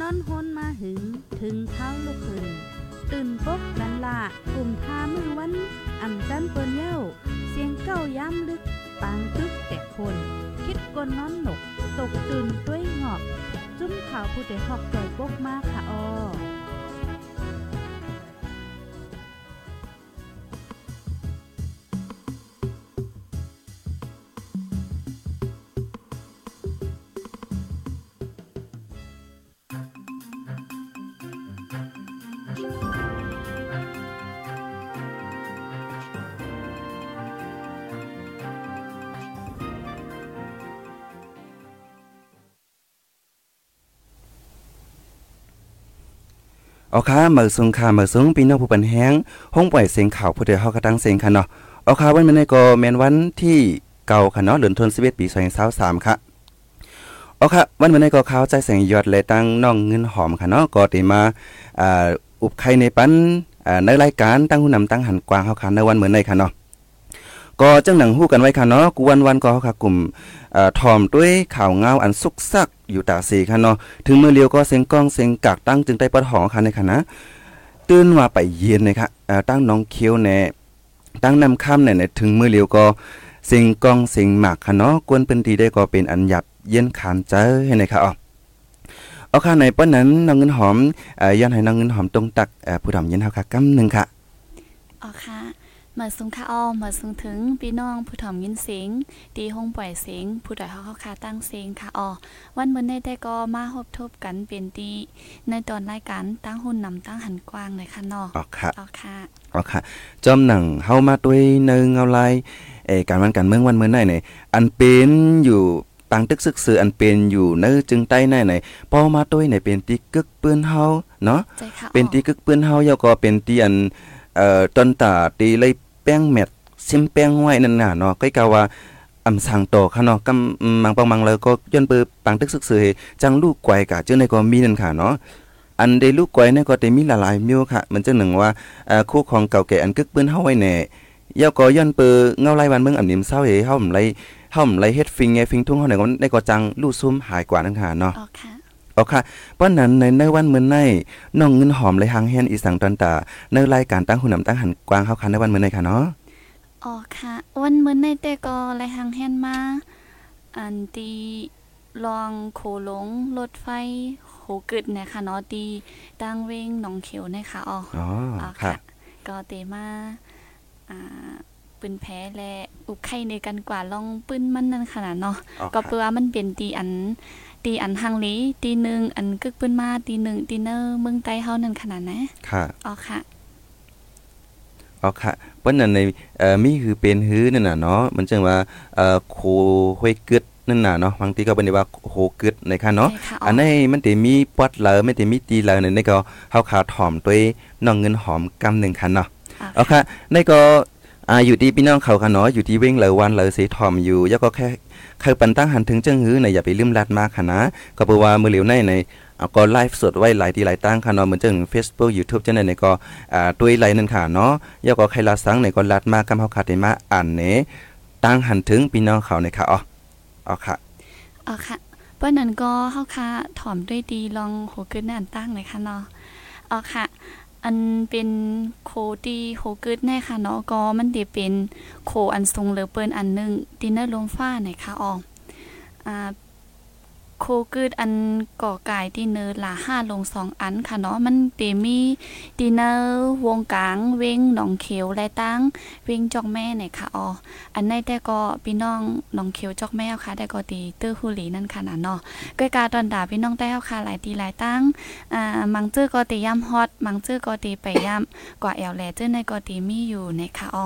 นอนฮนมาหึง ถึงเท้าลูกขึ้น ตื่นปกนันละกลุ่มทามือวันอ่ำจันเปิ้นเย้า เสียงเก้าย้ำลึก ปางตึกแต่คน คิดกนนอนหนก ตกตื่นด้วยหงอบ จุ้มข่าวผู้เดหอกใจปกมากค่ะออ เอาค่ะเมื่อสูงค่ะเมื่อสูงพี่น้องผู้ปันแห้งห้องปล่อยเสียงข่าวผู้ใดเฮากระตั้งเสียงค่ะเนาะเอาค่ะวันนี้ก็แม่นวันที่เก่าค่ะเนาะเดือนธันวาคมปี2023ค่ะเอาค่ะวันนี้ก็ข่าวใจแสงยอดและตั้งน้องเงินหอมค่ะเนาะก็ได้มาอ่าอุบไข่ในปันอ่าในรายการตั้งผู้นำตั้งหันกวางเฮาค่ะในวันเหมือนในค่ะเนาะ ก็จังหนังฮู้กันไว้ค่ะเนาะกูวันวันก็เฮาค่ะกลุ่มทอมด้วยข่าวเงาอันสุกซักอยู่ตาสีค่ะเนาะถึงมือเลียวก็เสียงกล้องเสียงกากตั้งจึงได้ปะหอค่ะในค่ะนะตื่นว่าไปเย็นเลยค่ะตั้งน้องเคี้ยวแน่ตั้งนำค่ำเนี่ยถึงมือเลียวก็เสียงกล้องเสียงหมากค่ะเนาะกวนเปิ้นดีได้ก็เป็นอันหยับเย็นขานเจอให้ในค่ะอ๋อเอาค่ะในป้อนนั้นน้องเงินหอมอ่อย้อนให้น้องเงินหอมตรงตักเอ่อผู้ดำเย็นเฮาค่ะกำหนึงค่ะอ๋อค่ะ มาสูงค่ะอ้อมาสูงถึงพี่น้องผู้ถ่อมยินเสียงตีห้องปล่อยเสียงผู้ใดเขาเข้าคาตั้งเสียงค่ะอ้อวันมื้อนี้ได้ก็มาพบทบกันเป็นตีในตอนรายการตั้งหุ่นนำตั้งหันกว้างเลยค่ะเนาะอ๋อค่ะอ๋อค่ะอ๋อค่ะจอมหนังเฮามาด้วยเนึงเอาลายเออการวันการเมืองวันเมืองไหนเนี่ยอันเป็นอยู่ปางตึกซึกซืออันเป็นอยู่เนื้อจึงใต้ไหนไหนพอมาด้วยเนี่ยเป็นตีกึกปืนเฮาเนาะใจค่ะเป็นตีกึกปืนเฮาแล้วก็เป็นตีอันเอ่อต้นตาตีเลยแป้งเม็ดซิมแป้งไว้นั่นน่ะเนาะก็กะว่าอำสังโตค่ะเนาะกำอืมมังปังมังเลยก็ย้อนเปือปังตึกซึกซือจังลูกไกวกะจ้าในก็มีนั่นค่ะเนาะอันเดลูกไกวเนี่ยก็ได้มีหลายๆมิวค่ะ มันจังหนึ่งว่าเอ่อคู่ของเก่าแก่อันกึกปืนเฮาไว้แน่ยาก็ย้อนเปือเงาไล่วันเมืองอันนิมเศร้าเฮเฮาบ่ไล่เฮาบ่ไล่เฮ็ดฟิงไงฟิงทุ่งเฮาเนี่ยก็ได้ก็จังลู่ซุ่มหายกว่านั่นค่ะเนาะ เอาค่ะเพราะนั้นในในวันมื้อในน้องเงินหอมเลยหางแฮนอีสังตันตาในรายการตั้งหุ่นนำตั้งหันกวางเฮาคันในวันมื้อในค่ะเนาะอ๋อค่ะ วันมื้อนี้แต่ก็ไล่หางแฮนมา อันตีลองโขหลงรถไฟโหกึดเนี่ยค่ะเนาะตีตั้งเวงหนองเขียวเนี่ยค่ะอ๋ออ๋ออ๋อค่ะค่ะ ก็เตมาอ่าปืนแพ้และอุกไข่ในกันกว่าลองปืนมันนั่นขนาดเนาะอ๋อก็ค่ะเปือว่ามันเป็นตีอัน ตีอันฮังลีตีหนึ่งอันกึกปืนมาตีหนึ่งตีเนอร์เมืองใต้เฮานั่นขนาดนะค่ะอ๋อค่ะอ๋อค่ะเพราะนั้นในเอ่อมีคือเป็นฮื้อนั่นน่ะเนาะมันจังว่าเอ่อโคห้วยกึดนั่นน่ะเนาะบางทีก็เป็นว่าโหกึดในค่ะเนาะใช่ค่ะอันนี้มันได้มีปอดเหลอไม่ได้มีตีเหลอนั่นนี่ก็เฮาขาถอมด้วยน้องเงินหอมกำหนึ่งค่ะเนาะอ๋อเอาค่ะในก็อ่าอยู่ที่พี่น้องเขาค่ะเนาะอยู่ที่เว้งเหลอวันเหลอสีทอมอยู่แล้วก็แค่ เคยปันตั้งหันถึงจังหื้อในอย่าไปลืมลัดมากค่ะนะ ก็เพราะว่ามือเหลียวในในเอาก็ไลฟ์สดไว้หลายที่หลายตั้งค่ะเนาะเหมือนจัง Facebook YouTube จังได๋ในก็อ่าด้วยไลน์นั่นค่ะเนาะแล้วก็ใครลาสังในก็ลัดมากกำเฮาคาได้มาอ่านเนตั้งหันถึงพี่น้องเขาในค่ะอ๋ออ๋อค่ะอ๋อค่ะเปิ้นนั้นก็เฮาค่ะถอมด้วยดีลองโหกึดนั่นตั้งเลยค่ะเนาะอ๋อค่ะ อันเป็นโคดีโหกึดแน่ค่ะเนาะก็มันจะเป็นโคอันทรงเหลือเปิ้นอันหนึงดินเนอร์ลมฟ้าไหนค่ะอ๋ออ่า โคกึดอันก่อกายที่เนอร์ละห้าลงสองอันค่ะเนาะมันเตมีดีเนอร์วงกลางเว้งหนองเขียวและตั้งเว้งจอกแม่เนี่ยค่ะอ๋ออันในแต่ก็พี่น้องหนองเขียวจอกแม่ค่ะแต่ก็ตีเตอร์ฮูหลีนั่นค่ะนะเนาะก็กาตอนด่าพี่น้องได้เอาค่ะหลายตีหลายตั้งอ่ามังจื้อก็ตีย่ำฮอตมังจื้อก็ตีไปย่ำกว่าแอวแหลจื้อในก็ตีมีอยู่ในค่ะอ๋อ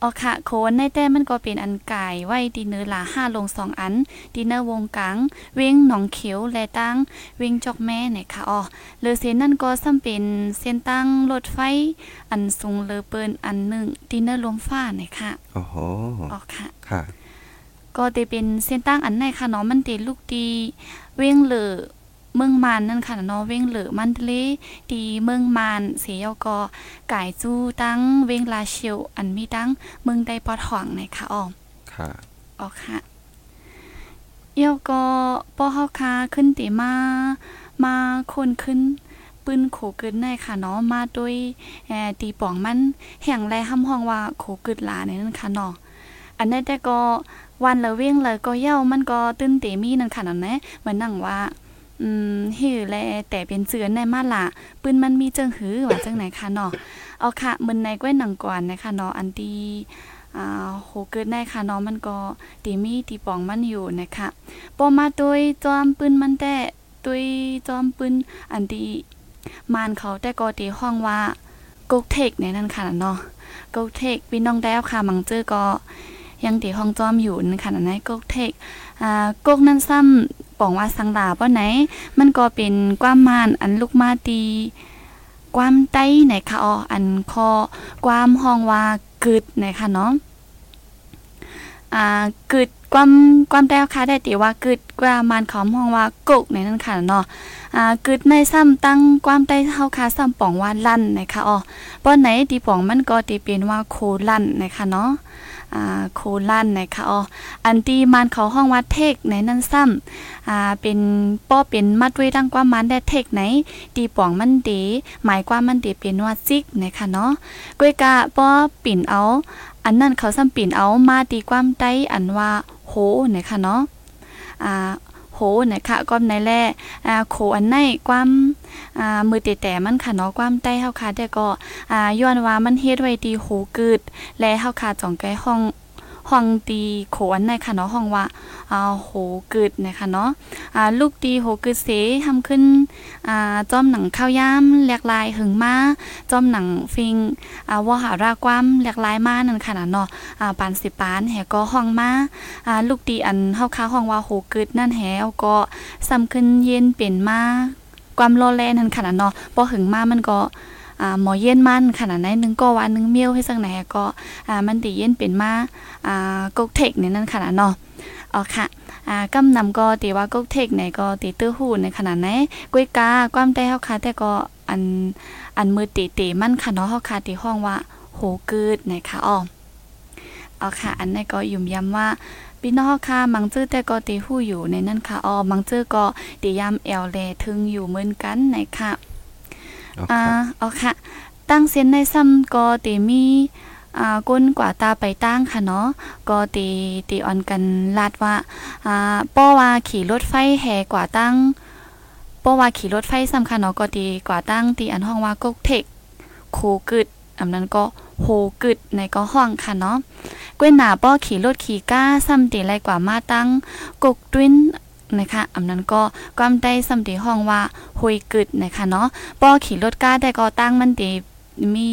อ๋อค่ะโคนในแต่มันก็เป็นอันกายไว้ดีเนอร์ละห้าลงสองอันดีเนอร์วงกลางเว้งหนองเขียวและตั้งเว้งจอกแม่เนี่ยค่ะอ๋อเลอเส้นนั่นก็ซ้ำเป็นเส้นตั้งรถไฟ อันสูงเลอเปิ้นอันหนึ่งดินเนอร์ลมฟ้าเนี่ยค่ะโอ้โหอ๋อค่ะค่ะ ก็จะเป็นเส้นตั้งอันไหนค่ะเนาะมันติลูกดีเว้งเหลือเมืองมานนั่นค่ะเนาะเว้งเหลือมันทะเลดีเมืองมานเสียก็กายจู้ตั้งเว้งลาเชียวอันมีตั้งเมืองใดปอถ่วงเนี่ยค่ะอ๋อค่ะอ๋อค่ะ เอียวก็ป้อเฮาคาขึ้นติมา มาคนขึ้นปืนโขกิดในค่ะเนาะมาด้วยแอตีป่องมันแห่งไรห้ำห้องว่าโขกิดหลาในนั้นค่ะเนาะอันนี้แต่ก็วันละเว้งเลยก็เย้ามันก็ตื้นเตมีนั่นค่ะนั่นแหละเหมือนนั่งว่าอืมฮือแลแต่เป็นเสือในมาละปืนมันมีจังหือว่าจังไหนค่ะเนาะเอาค่ะมึนในก้วยหนังก่อนนะคะเนาะอันที่ อ่าโหเกิดได้ค่ะเนาะมันก็ตีมีตีปองมันอยู่นะคะปอมาโดยจอมปืนมันแต่ตัวยจอมปืนอันที่มานเขาแต่ก็ตีห้องว่ากกเทกในนั้นค่ะเนาะกกเทกพี่น้องแด้วค่ะมังเจอก็ยังตีห้องจอมอยู่นั่นค่ะนั่นกกเทกอ่ากกนั้นซ้ำปองว่าสังดาป้อไหน มันก็เป็นความมานอันลูกมาตีความใต้ไหนคะอ๋ออันคอความห้องว่า กึดไหนคะเนาะอ่ากึดความความแต้วค่ะได้ติว่ากึดกว่ามันขอมห้องว่ากุกในนั้นค่ะเนาะอ่ากึดในซ้ำตั้งความใต้เฮาค่ะซ้ำป่องว่าลั่นนะคะอ๋อป้อนไหนตีป่องมันก็ตีเป็นว่าโคลั่นนะคะเนาะ อ่าโคลันนะคะอ๋ออันตีมันเขาห้องวัดเทกในนั่นซ้ำอ่าเป็นป้อเป็นมัดไว้ดังความมันได้เทกไหนตีป่องมันเดหมายความมันเดเป็นว่าซิกนะคะเนาะกวยกะป้อปิ่นเอาอันนั้นเขาซ้ำปิ่นเอามาตีความใต้อันว่าโหนะคะเนาะอ่า โหนะคะก็ในแร่อ่าโคอันในความอ่ามือแต่แต่มันค่ะเนาะความใต้เฮาค่ะแต่ก็อ่าย้อนว่ามันเฮ็ดไว้ดีโหกึดและเฮาค่ะจ่องใกล้ห้อง ห้องตีโขอันในค่ะเนาะห้องว่าอ่าโหกึดนะคะเนาะอ่าลูกตีโหกึดเสทำขึ้นอ่าจอมหนังข้าวยามหลกลายหึงมาจอมหนังฟิงอ่าวหารากความหลกลายมานั่นค่ะเนาะอ่าปานสิปานแหก็ห้องมาอ่าลูกตีอันเฮาค้าห้องว่าโหกึดนั่นแหเอาก็ซ้ำขึ้นเย็นเป็นมาความโลแลนั่นค่ะเนาะบ่หึงมามันก็ อ่าหมอเย็นมันขนาดไหนนึงก็วันนึงเมียวให้สักไหนก็อ่ามันตีเย็นเป็นมาอ่ากกเทกเนี่ยนั่นขนาดเนาะอ๋อค่ะอ่ากำนำก็ตีว่ากกเทกไหนก็ตีตื้อหูในขนาดไหนกุ้ยกาความได้เฮาค่ะแต่ก็อันอันมือตีตีมันค่ะเนาะเฮาค่ะตีห้องว่าโหกึดนะคะอ๋ออ๋อค่ะ อันนี้ก็ยุ่มย้ำว่าพี่น้องค่ะมังจื้อแต่ก็ตีหู้อยู่ในนั้นค่ะอ๋อมังจื้อก็ตียำแอลแลถึงอยู่เหมือนกันนะคะ อ่าค่ะอ๋อค่ะ ตั้งเส้นในซ้ำก็ตีมีอ่าก้นกว่าตาไปตั้งค่ะเนาะก็ตีตีออนกันลาดว่าอ่าป้อว่าขี่รถไฟแห่กว่าตั้งป้อว่าขี่รถไฟสำคัญเนาะก็ตีกว่าตั้งตีอันห้องว่ากกเทกโคกึดอันนั้นก็โหกึดในก็ห้องค่ะเนาะกวยหนาป้อขี่รถขี่ก้าซ้ำตีไรกว่ามาตั้งกกตุ้น นะคะอันนั้นก็ความได้ซ้ำตีห้องว่าหุยกึดนะคะเนาะป้อขี่รถก้าแต่ก็ตั้งมันดีมี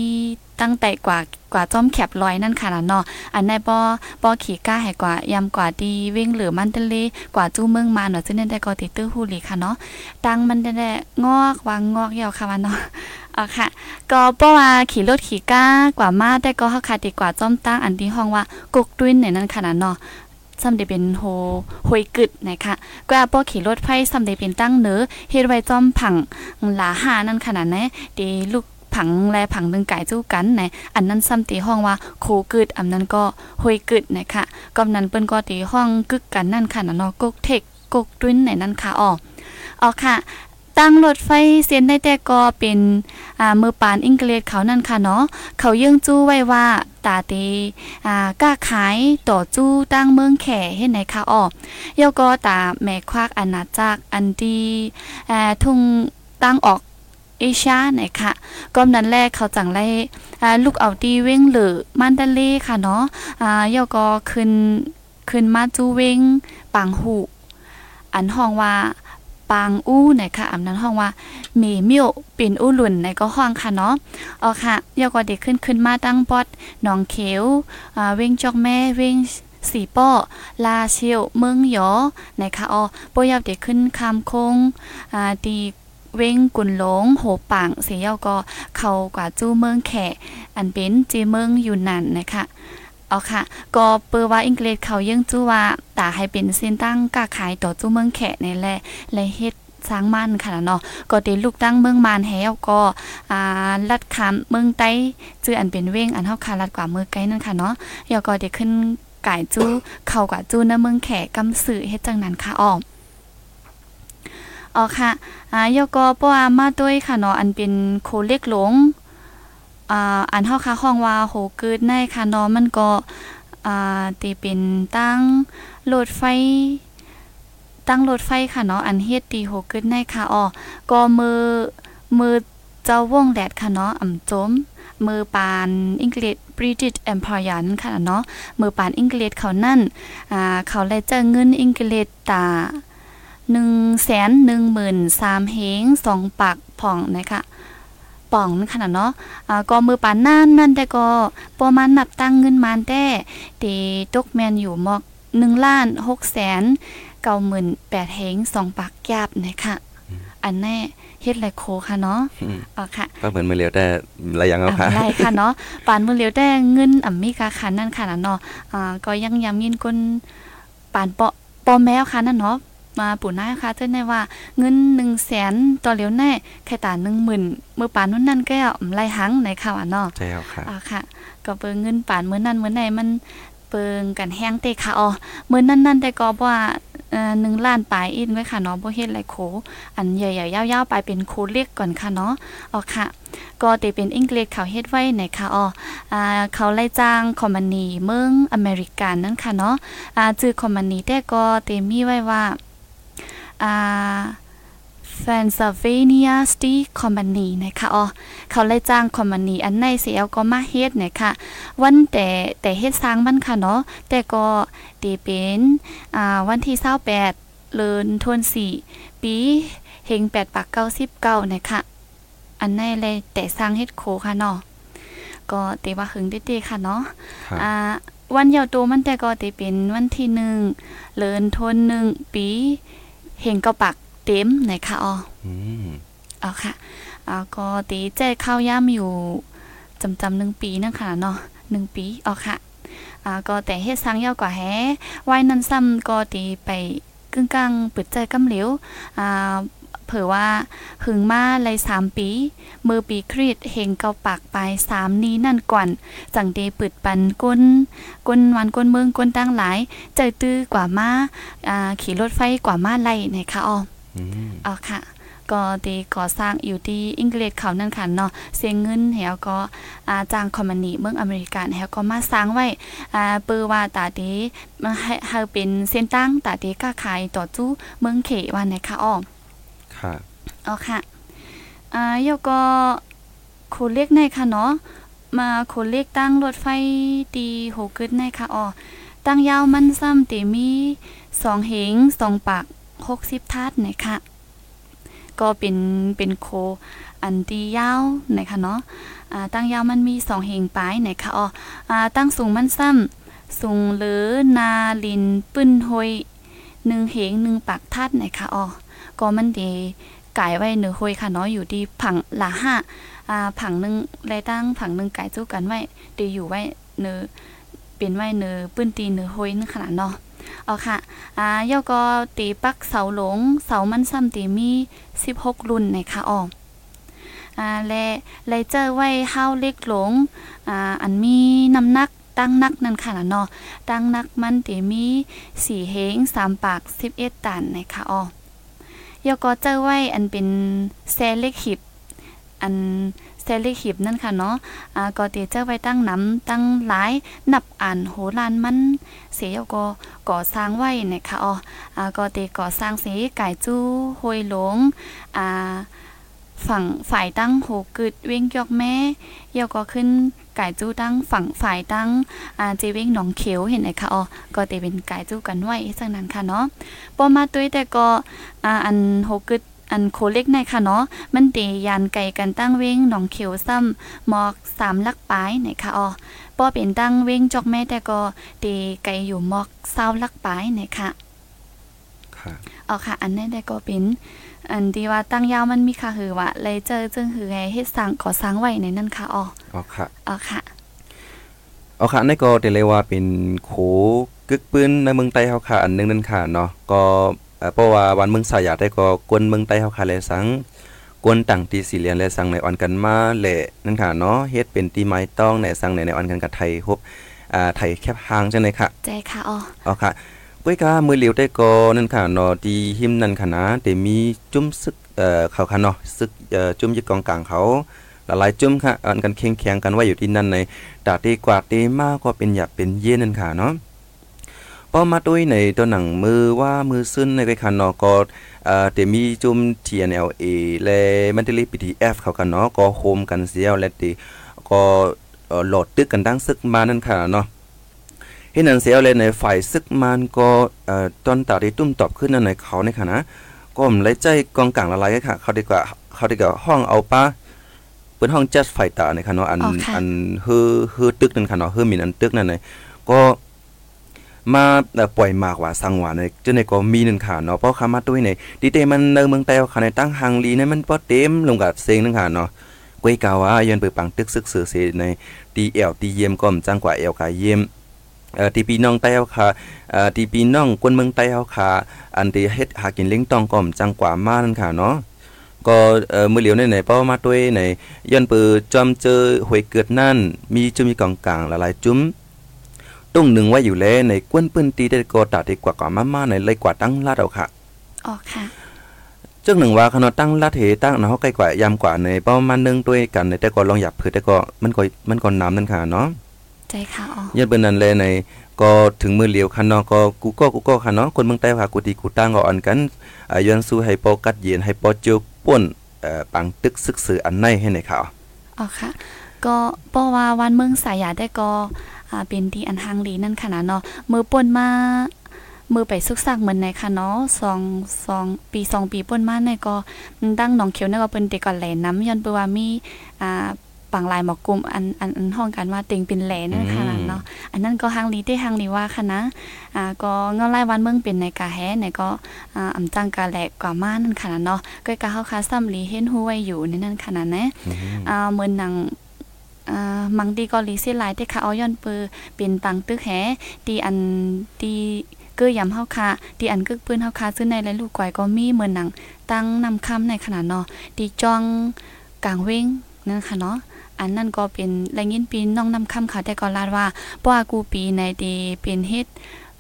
ตั้งแต่กว่ากว่าจอมแคบลอยนั่นค่ะล่ะเนาะอันในป้อป้อขี่ก้าให้กว่ายำกว่าดีวิ่งหรือมันทะเลกว่าจู้เมืองมาเนาะซึ่งนั่นได้ก็ติดตื้อฮูลีค่ะเนาะตั้งมันได้งอกวางงอกยาวค่ะว่าเนาะอ๋อค่ะ ก็ป้อว่าขี่รถขี่ก้ากว่ามาแต่ก็เฮาค่ะดีกว่าจอมตั้งอันที่ห้องว่ากกตุ้นเนี่ยนั่นค่ะนะเนาะ ซ้ำได้เป็นโฮหวยกึดนะคะก็ป้อขี่รถไฟซ้ำได้เป็นตั้งเนือเฮ็ดไว้จอมผังหลาหานั่นขนาดไหนตีลูกผังแลผังหนึ่งไก่จู้กันไหนอันนั้นซ้ำตีห้องว่าโคกึดอันนั้นก็หวยกึดนะคะกำนั้นเปิ้นก็ตีห้องกึกกันนั่นค่ะนะเนาะกกเทกกกตุ้นไหนนั่นค่ะอ๋ออ๋อค่ะ ตั้งรถไฟเส้นได้แต่ก็เป็นอ่ามือปานอังกฤษเขานั่นค่ะเนาะเขายื่งจู้ไว้ว่าตาเตอ่ากล้าขายต่อจู้ตั้งเมืองแข่เฮ็ดไหนค่ะอ๋อยอก็ตาแม่ควักอาณาจักรอันดีอ่าทุ่งตั้งออกเอเชียไหนค่ะก็นั้นแรกเขาจังไล่ลูกเอาดีเว้งหรือมันดาเล่ค่ะเนาะอ่ายอก็ขึ้นขึ้นมาจู้เว้งปังหูอันห้องว่า ปางอู้ไหนค่ะอันนั้นห้องว่าเมเมียวป็นอู้หลุ่นในก็ห้องค่ะเนาะอ๋อค่ะยอก็เด็กขึ้นขึ้นมาตั้งปอดหนองเขียวอ่าเว้งจอกแม่เว้งสีป้อลาเชียวเมืองหยอไหนค่ะอ๋อปยาวเด็กขึ้นคำคงอ่าตีเว้งกุนหลงโหปังเสียยอก็เข้ากว่าจู้เมืองแขอันเป็นจีเมืองอยู่นั่นนะคะ เอาค่ะ ก็เปิดว่าอังกฤษเขายังจู้ว่าตาให้เป็นเส้นตั้งกาขายต่อจู้เมืองแขกในแหละและเฮ็ดสร้างมั่นค่ะเนาะก็เดลูกตั้งเมืองมานแฮวก็อ่าลัดคามเมืองใต้จื้ออันเป็นเว้งอันเฮาคาลัดกว่าเมืองไกลนั่นค่ะเนาะยอก็ได้ขึ้นก่ายจู้เข้ากว่าจู้ในเมืองแขกกำสื่อเฮ็ดจังนั้นค่ะอ้อมอ๋อค่ะอ่ายกก็ป้ามาด้วยค่ะเนาะอันเป็นโคเล็กหลง อ่าอันเฮาค่ะห้องว่าโหเกิดในค่ะเนาะมันก็อ่าตีเป็นตั้งรถไฟตั้งรถไฟค่ะเนาะอันเฮ็ดตีโหเกิดในค่ะอ๋อก็มือมือเจ้าวงแดดค่ะเนาะอ่ำจมมือปานอังกฤษ British Empire นั่นค่ะเนาะมือปานอังกฤษเขานั่นอ่าเขาเลยเจอเงินอังกฤษตาหนึ่งแสนหนึ่งหมื่นสามเฮงสองปากผ่องนะคะ ป่องนั่นค่ะเนาะอ่าก็มือปานนั่นนั่นแต่ก็ประมาณนับตั้งเงินมานแต่ตีตกแมนอยู่มอกหนึ่งล้านหกแสนเก้าหมื่นแปดเฮงสองปากแกบนะคะอันแน่เฮ็ดไรโคค่ะเนาะอืมอ๋อค่ะก็เหมือนมือเหลียวแต่อะไรอย่างเอาค่ะอะไรค่ะเนาะปานมือเหลียวแต่เงินอ่ำมีกาคันนั่นค่ะนะเนาะอ่าก็ยังย้ำยินก้นปานเปาะปอแมวค่ะนั่นเนาะ มาปู่น้าค่ะเจ้าในว่าเงิน1 0 0 0 0แสนต่อเหลียวแน่ไข่ตา10,000มือปานนู้นนั่นก็อ่ำไรหังในค่ะว่าเนาะใช่เอาค่ะอ่าค่ะ ก็เปิงเงินปานมื้อนั้นมื้อไหนมันเปิงกันแห้งเตะค่ะอ๋อมื้อนั้นนั่นแต่ก็บ่ว่าเอ่อ1ล้านปลายอินไว้ค่ะเนาะบ่เฮ็ดไรโค อันใหญ่ๆยาวๆไปเป็นโคเล็กก่อนค่ะเนาะอ๋อค่ะ ก็เตเป็นอังกฤษเขาเฮ็ดไว้ไหนค่ะอ๋ออ่าเขาไล่จ้างคอมมานีเมืองอเมริกันนั่นค่ะเนาะอ่าชื่อคอมมานีแต่ก็เตมีไว้ว่า อ่า Pennsylvania Steel Company นะคะอ๋อเขาไล่จ้างคอมมานีอันในเสียก็มาเฮ็ดนะคะวันแต่แต่เฮ็ดสร้างมันค่ะเนาะแต่ก็เตเป็นอ่าวันที่28เดือนธันวาคมปีเฮง8ปัก99นะคะอันในเลยแต่สร้างเฮ็ดโคค่ะเนาะก็เตว่าหึงเด็ดๆค่ะเนาะครับอ่าวันยาวโตมันแต่ก็เตเป็นวันที่หนึ่งเลินทนหนึ่งปี เฮงก็ปักเต็มไหนค่ะอ๋ออืมเอาค่ะอ่าก็ตีแจ้ข้าวย่ำอยู่จำจำหนึ่งปีนั่นค่ะเนาะหนึ่งปีเอาค่ะอ่าก็แต่เฮ็ดสร้างยาวกว่าแฮไว้นั้นซ้ำก็ตีไปกึ่งกลางเปิดใจกำเหลวอ่า เผื่อว่า หึงมาเลยสามปี มือปีครีดเฮงเกาปากไปสามนี้นั่นก่อนจังเดปืดปันก้นก้นวันก้นเมืองก้นตั้งหลายใจตื้อกว่ามาอ่าขี่รถไฟกว่ามาไล่ไหนคะอ๋ออืมอ๋อค่ะก็ตีก่อสร้างอยู่ที่อังกฤษเขานั่นค่ะเนาะเสียเงินแหวก็อาจ้างคอมมานีเมืองอเมริกันแหวก็มาสร้างไว้อ่าเปือว่าตาดีมาให้ให้เป็นเส้นตั้งตาดีก้าขายต่อจู้เมืองเขวันไหนคะอ๋อ ค่ะอ๋อค่ะอ่าแล้วก็โคเล็กในค่ะเนาะมาโคเล็กตั้งรถไฟตีโหกึดในค่ะอ๋อตั้งยาวมันซ้ำตีมีสองเหงสองปากหกสิบทัดนะคะก็เป็นเป็นโคอันตียาวนะคะเนาะอ่าตั้งยาวมันมีสองเหงปลายนะคะอ๋ออ่าตั้งสูงมันซ้ำสูงหลือนาลินปื้นหอยหนึ่งเหงหนึ่งปากทัดนะคะอ๋อ ก็มันดไก่ไว้เนื้อหอยค่ะเนาะอยู่ที่ผังละห้าอ่าผังหนึ่งไรตั้งผังหนึ่งไก่จู้กันไว้ดีอยู่ไว้เนื้อเป็นไว้เนื้อปื้นตีเนื้อหอยนั่ขนาดเนาะเอาค่ะอ่าย่อก็ตีปักเสาหลงเสามันซ้ำตีมี 16 รุ่นในค่ะออมอ่าและไลเจอร์ไว้ห้าเล็กหลงอ่าอันมีน้ำหนักตั้งนักนั่นค่ะเนาะตั้งนักมันตีมีสี่เฮงสามปาก 11 ตันในค่ะออ ยก็เจอไว้อันเป็นแซเล็กหิบอันแซเล็กหิบนั่นค่ะเนาะอ่าก็เตเจอไว้ตั้งน้ำตั้งหลาย นับอ่านโหลานมัน เสียก็ก่อสร้างไว้นะคะอ๋ออ่าก็เตก่อสร้างเสียไก่จู้หวยหลง อ่า ฝั่งฝ่ายตั้งโหกึดเว้งยอกแม่ยก็ขึ้นไก่จู้ตั้งฝั่งฝ่ายตั้งอ่าเจเว้งหนองเขียวเห็นไหมคะอ๋อก็เตเป็นไก่จู้กันไว้จังนั้นค่ะเนาะปอมาตุ้ยแต่ก็อ่าอันโหกึดอันโคเล็กในค่ะเนาะ มันเตยานไก่กันตั้งเว้งหนองเขียวซ้ำหมอกสามลักปลายไหนค่ะอ๋อป้อเป็นตั้งเว้งจอกแม่แต่ก็เตไก่อยู่หมอกเศร้าลักปลายไหนค่ะ ค่ะ เอาค่ะ อันนั้นได้ก็เป็น อันที่ว่าตั้งยาวมันมีค่ะคือว่าเลยเจอจึงคือไงเฮ็ดสร้างก่อสร้างไว้ในนั้นค่ะอ๋ออ๋อค่ะเอาค่ะเอาค่ะนี่ก็เดี๋ยวเลยว่าเป็นโขกึกปืนในเมืองใต้เฮาค่ะอันหนึงนั่นค่ะเนาะก็เอ่อเพราะว่าวันเมืองสายาได้ก็กวนเมืองใต้เฮาค่ะเลยสังกวนต่างตีสีเหลียนและสังในอ่อนกันมาแหละนั่นค่ะเนาะเฮ็ดเป็นตีไม้ต้องในสังในในอ่อนกันกับไทยฮบอ่าไทยแคบหางจังได๋ค่ะใจค่ะอ๋ออ๋อค่ะ ก้อยกามือเหลียวได้ก็นั่นค่ะเนาะดีหิมนั่นค่ะนะแต่มีจุ้มซึกเอ่อเขาค่ะเนาะซึกเอ่อจุ้มยึดกองกลางเขาหลายๆจุ้มค่ะอันกันเคียงแข่งกันไว้อยู่ที่นั่นในตาตีกวาดตีมากก็เป็นอยากเป็นเย็นนั่นค่ะเนาะพอมาด้วยในตัวหนังมือว่ามือซึ้นในก้อยค่ะเนาะก็เอ่อแต่มีจุ้ม TNLA และมันติลี PTF เขากันเนาะก็โฮมกันเสียวและตีก็เอ่อดตึกกันดังซึกมานั่นค่ะเนาะ เห็นนันเสียเลยในฝ่ายซึกมันก็เอ่อตอนตาที่ตุ้มตอบขึ้นนั่นในเขาในค่ะนะก็มไล่ใจกองกลางละลายค่ะ เขาดีกว่าเขาดีกว่าห้องเอาป้าเปิ้นห้องจัดไฟตาในค่ะเนาะอันอันฮือฮือตึกนั่นค่ะเนาะฮือมีอันตึกนั่นในก็มาปล่อยมากว่าสังวาในจนในก็มีนั่นค่ะเนาะเพราะคามาด้วยในดีเตมันในเมืองแต้วค่ะในตั้งฮังลีในมันบ่เต็มลงกับเซงนั่นค่ะเนาะก้อยกาว่ายันเปิดปังตึกซึกสือเสในดีเอลตีเยี่ยมก็มจังกว่าเอลกาเยี่ยม เอ่อที่พี่น้องใต้เฮาค่ะเอ่อที่พี่น้องคนเมืองใต้เฮาค่ะ อันที่เฮ็ดหากินเลี้ยงต้องก่อมจังกว่ามานั่นค่ะเนาะก็เอ่อมื้อเหลียวในไหนเป้ามาด้วยในย้อนปือจอมเจอหวยเกิดนั่น มีจุมีกองกลางหลายๆจุ้มตุ้งหนึ่งไว้อยู่แล้วในกวนปืนตีได้ก็ตัดดีกว่ากว่ามาๆในเลยกว่าตั้งลาดเอาค่ะอ๋อค่ะจึงหนึ่งว่าขนาดตั้งลาดเหตั้งเนาะใกล้กว่ายามกว่าในเป้ามานึงด้วยกันในแต่ก็ลองหยับผือแต่ก็มันก็มันก็น้ำนั่นค่ะเนาะ ใจค่ะอ๋อยันเปิ้นนั้นเลยในก็ถึงมือเหลียวคันเนาะก็กูก็กูก็คันเนาะคนเมืองใต้พากูตีกูตั้งก็อ่อนกันอ่าย้อนสู้ให้ปอกัดเย็นให้ปอเจียวป่นเอ่อปังตึกซึกสืออันในให้ในข่าวอ๋อค่ะ ก็เพราะว่าวันเมืองสายยาได้ก็อ่าเป็นที่อันทางลีนั่นค่ะนะเนาะมือป่นมามือไปซึกซักเหมือนในค่ะเนาะสองสองปีสองปีป่นมาในก็ตั้งหนองเขียวในก็เป็นเด็กก่อนแหลน้ำย้อนเปว่ามีอ่า ปังลายหมอกกลุ่มอันอันอันห้องกันว่าเต็งเป็นแหลนั่นค่ะนะเนาะอันนั้นก็ทางลีได้ทางลีว่าค่ะนะอ่าก็เงาไล่วันเมืองเป็นในกาแฮในก็อ่าอำจังกาแหลกกว่ามานั่นค่ะนะเนาะก็กะเฮาคาซ้ำลีเห็นฮู้ไว้อยู่ในนั้นค่ะนะนะอ่าเหมือนหนังอ่ามังดีก็ลีเสียหลายแต่ค่ะเอาย้อนเปอเป็นปังตึกแหตีอันตีเกื้อยำเฮาค่ะตีอันกึกปืนเฮาค่ะซึ่งในและลูกก้อยก็มีเหมือนหนังตั้งนำคำในขนาดเนาะตีจ้องกลางเว้งนั่นค่ะเนาะ อันนั้นก็เป็นแรงยินปีน้องนำคำค่ะแต่ก็ลาดว่าป้ากูปีในตีเป็นเฮ็ด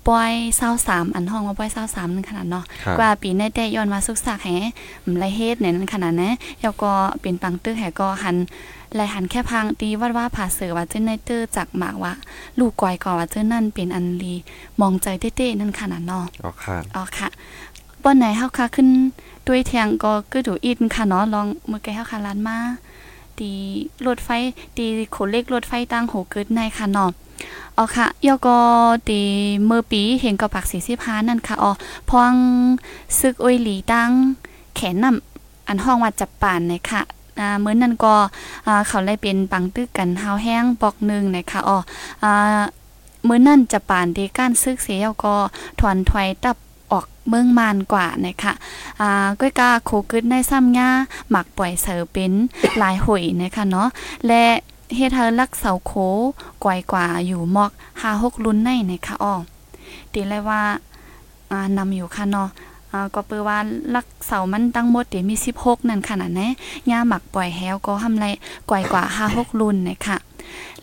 ปอย23อันห้องว่าปอย23นั่นขนาดเนาะครับกว่าปีในแต่ย้อนมาสุกสักแหมไรเฮ็ดเนี่ยนั่นขนาดนะแล้วก็เป็นปังตึกแหก็หันไลหันแค่พังตีวัดว่าผ่าเสือว่าเจ้าในเตอร์จากหมากว่า ลูกกอยก่อว่าเจ้านั่นเป็นอันลีมองใจเต้ๆนั่นขนาดเนาะอ๋อค่ะอ๋อค่ะป้อนไหนเฮาค่ะขึ้นด้วยเทียงก็คือดูอินค่ะเนาะลองมือแกเฮาค่ะลานมา ตีรถไฟตีขนเลขรถไฟตั้งโหเกิดในค่ะเนาะอ๋อค่ะยอก็ตีเมื่อปีเห็นกับปากสีสิพานั่นค่ะอ๋อพองซึกอ้ยหลีตั้งแขนนำอันห้องว่าจับป่านเลยค่ะอ่ามื้อนั้นก็อ่าเขาเลยเป็นปังตึกกันเฮาแห้งปอกหนึ่งนะคะอ๋ออ่ามื้อนั้นจะป่านเดก้านซึกเสียก็ถอนถอยตับ ออกเมืองมานกว่านะคะอ่าก้อยกาโคกึดในซ้ำย่าหมักปล่อยเสือเป็นหลายหอยนะคะเนาะและเฮ็ดให้รักเสาโคกวยกว่าอยู่มอก5-6รุ่นในนะคะอ้อตีเลยว่าอ่านำอยู่ค่ะเนาะอ่าก็เปือว่าลักเสามันตั้งหมดเดี๋ยวมี 16 นั่นขนาดนะย่าหมักปล่อยแฮวก็ทำไรกวยกว่า 5-6รุ่นนะคะ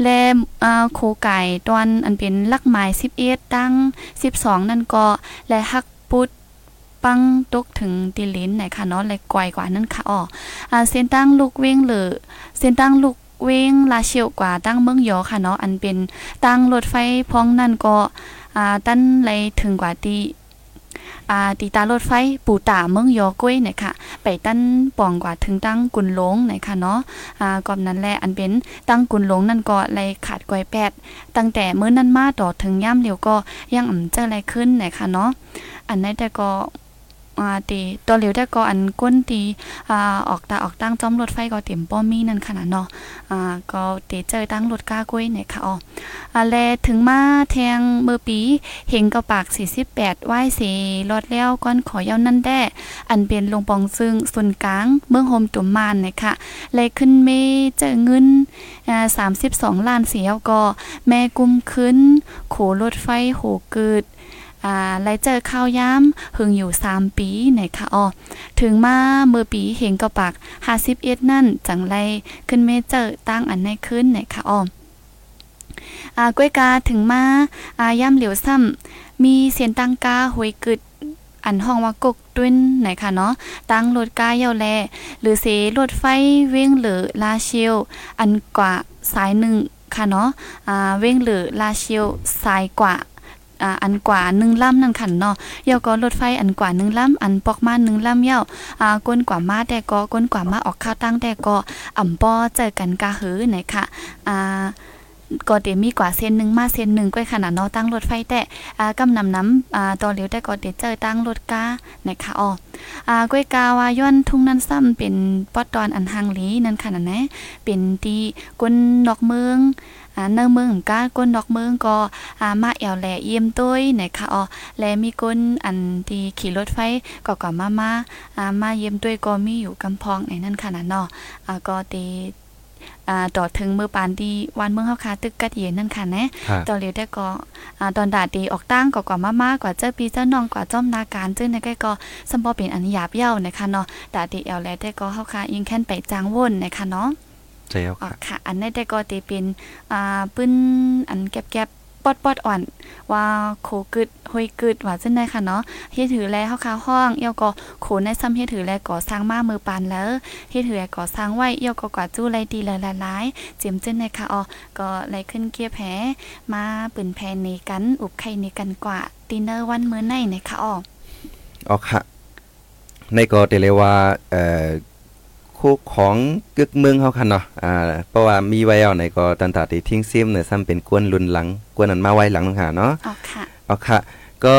และอ่โคไก่ตอนอันเป็นลักไม้11 ตั้ง 12 นั่นก็ และฮักปุดปังตกถึงติลิ้นไหนค่ะเนาะเลยกวยกว่านั่นค่ะอ้ออ่าเส้นตั้งลูกเว้งหรือเส้นตั้งลูกเว้งลาเชียวกว่าตั้งเมืองยอค่ะเนาะอันเป็นตั้งรถไฟพ้องนั่นก็อ่าตั้นเลยถึงกว่าตี อ่าตีตารถไฟปูตาเมืองยอก้วยนะค่ะไปตั้นป่องกว่าถึงตั้งกุนหลงนะค่ะเนาะอ่าก่อนนั้นแหละอันเป็นตั้งกุนหลงนั่นก็เลยขาดกวยแปดตั้งแต่เมื่อนั้นมาต่อถึงย่ำเดียวก็ยังอ่ำเจออะไรขึ้นนะค่ะเนาะอันนั้นแต่ก็ อ่าตีตัวเหลียวแต่ก็อันก้นตีอ่าออกตาออกตั้งจอมรถไฟก็เต็มป้อมมีนั่นขนาดเนาะอ่าก็เตเจอตั้งรถก้ากล้ยเนี่ยค่ะอ๋ออ่าแลถึงมาแทงเมื่อปีเห็นกระปาก 48ไหว้เสรอดแล้วก้อนขอยาวนั่นแด้อันเป็นลงปองซึ่งส่วนกลางเมืองโฮมตุ่มมานเนี่ยค่ะเลยขึ้นเมเจอเงินอ่า32 ล้านเสียวก็แม่กุมขึ้นโขรถไฟโหเกิด อ่าไลเจอข้าวย้ำหึงอยู่ 3 ปีไหนค่ะอ๋อถึงมาเมื่อปีเห็นกระปาก51นั่นจังไรขึ้นเมเจอตั้งอันในขึ้นไหนคะอ้ออ่าก้วยกาถึงมาอาย่ำเหลียวซ้ำมีเสียนตังกาหวยกึดอันห้องว่ากกตุ้นไหนค่ะเนาะตั้งรถกาเยาแล หรือเสรถไฟเว้งหรือลาเชียวอันกว่าสายหนึ่งค่ะเนาะอ่าเว้งหรือลาเชียวสายกว่า อันกว่าหนึ่งลำนั่นค่ะเนาะเยาก็รถไฟอันกว่าหนึ่งลำอันปอกมาหนึ่งลำเยาอ่าก้นกว่ามาแต่ก็ก้นกว่ามาออกข้าวตั้งแต่ก็อ่ำป้อเจอกันกาหือไหนค่ะอ่าก็เดี๋ยวมีกว่าเส้นหนึ่งมาเส้นหนึ่งก็ขนาดเนาะตั้งรถไฟแต่อ่ากำนำน้ำอ่าต่อเหลียวแต่ก็เดี๋ยวเจอตั้งรถกานะคะอ๋ออ่าก้วยกาว่าย้อนทุ่งนั้นซ้ำเป็นปอดตอนอันหางลีนั่นค่ะนะเป็นตีก้นนอกเมือง อ่าเนื้อเมืองกาก้นนอกเมืองก็อ่ามาแอวแหลเยี่ยมต้ยนะคะอ๋อและมีก้นอันตีขี่รถไฟก็ก็มามาอ่ามาเยี่ยมต้ยก็มีอยู่กำพองในนั่นค่ะนะเนาะอ่าก็ตีอ่าต่อถึงมือปานที่วันเมืองเฮาคาตึกกัดเย็นนั่นค่ะนะค่ะตอนเรียวได้ก็อ่าตอนดาดีออกตั้งก็กว่ามาๆกว่าเจ้าปีเจ้าน้องกว่าจ้อมนาการจึงในใกล้ก็สมบเป็นอันหยาบเย้านะคะเนาะดาดีแอลแลได้ก็เฮาค่ะยิงแค่นไปจางว่นนะคะเนาะ ใช่แล้วอ๋อค่ะค่ะ อันนี้ได้ก็ตีเป็นอ่าปื้นอันแก็บๆปอดปอดๆอ่อนว่าโคกึดห้อยกึดว่าจังได๋ค่ะเนาะเฮ็ดถือแลเฮาคาห้องเอี่ยวก็โขนในซ้ำเฮ็ดถือแลก่อสร้างมามือปานแล้วเฮ็ดถือแลก่อสร้างไว้เอี่ยวก็กว่าจู้ไรดีหลายๆๆเจียมจังได๋ค่ะอ๋อก็ไหลขึ้นเกียร์แผลมาปืนแพนในกันอุบไข่ในกันกว่าดินเนอร์วันมื้อในนะคะอ๋ออ๋อค่ะในก็เตเลยว่าเอ่อ คู่ของกึกเมืองเฮาค่ะเนาะอ่าเพราะว่ามีไว้เอาในก็ตันตาที่ทิ้งซิมเนี่ยซ้ำเป็นกวนรุนหลังกวนอันมาไว้หลังค่ะเนาะอ๋อค่ะเอาค่ะ ก็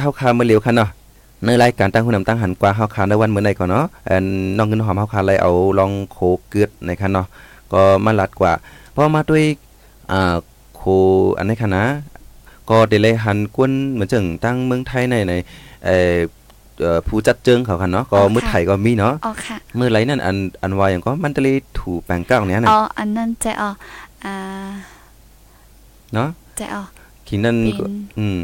เฮาคาเมื่อเร็วค่ะเนาะในรายการตั้งหุ่นนำตั้งหันกว่าเฮาคาในวันมื้อใดก่อนเนาะเอ่อน้องเงินหอมเฮาคาเลยเอาลองโคเกือดในค่ะเนาะก็มาลัดกว่าเพราะมาด้วยอ่าโคอันนี้ค่ะนะก็ได้เลยหันกวนเหมือนจังตั้งเมืองไทยในในเอ่อเอ่อ ผู้จัดเจิงเขาค่ะเนาะก็มื้อไทยก็มีเนาะอ๋อค่ะมื้อไรนั่นอันอันว่าอย่างก็มันตะลีถูแปลงเก้าเนี่ยนะอ๋ออันนั้นจะอ๋ออ่าเนาะจะอ๋อขิงนั่นเป็ก็นอืม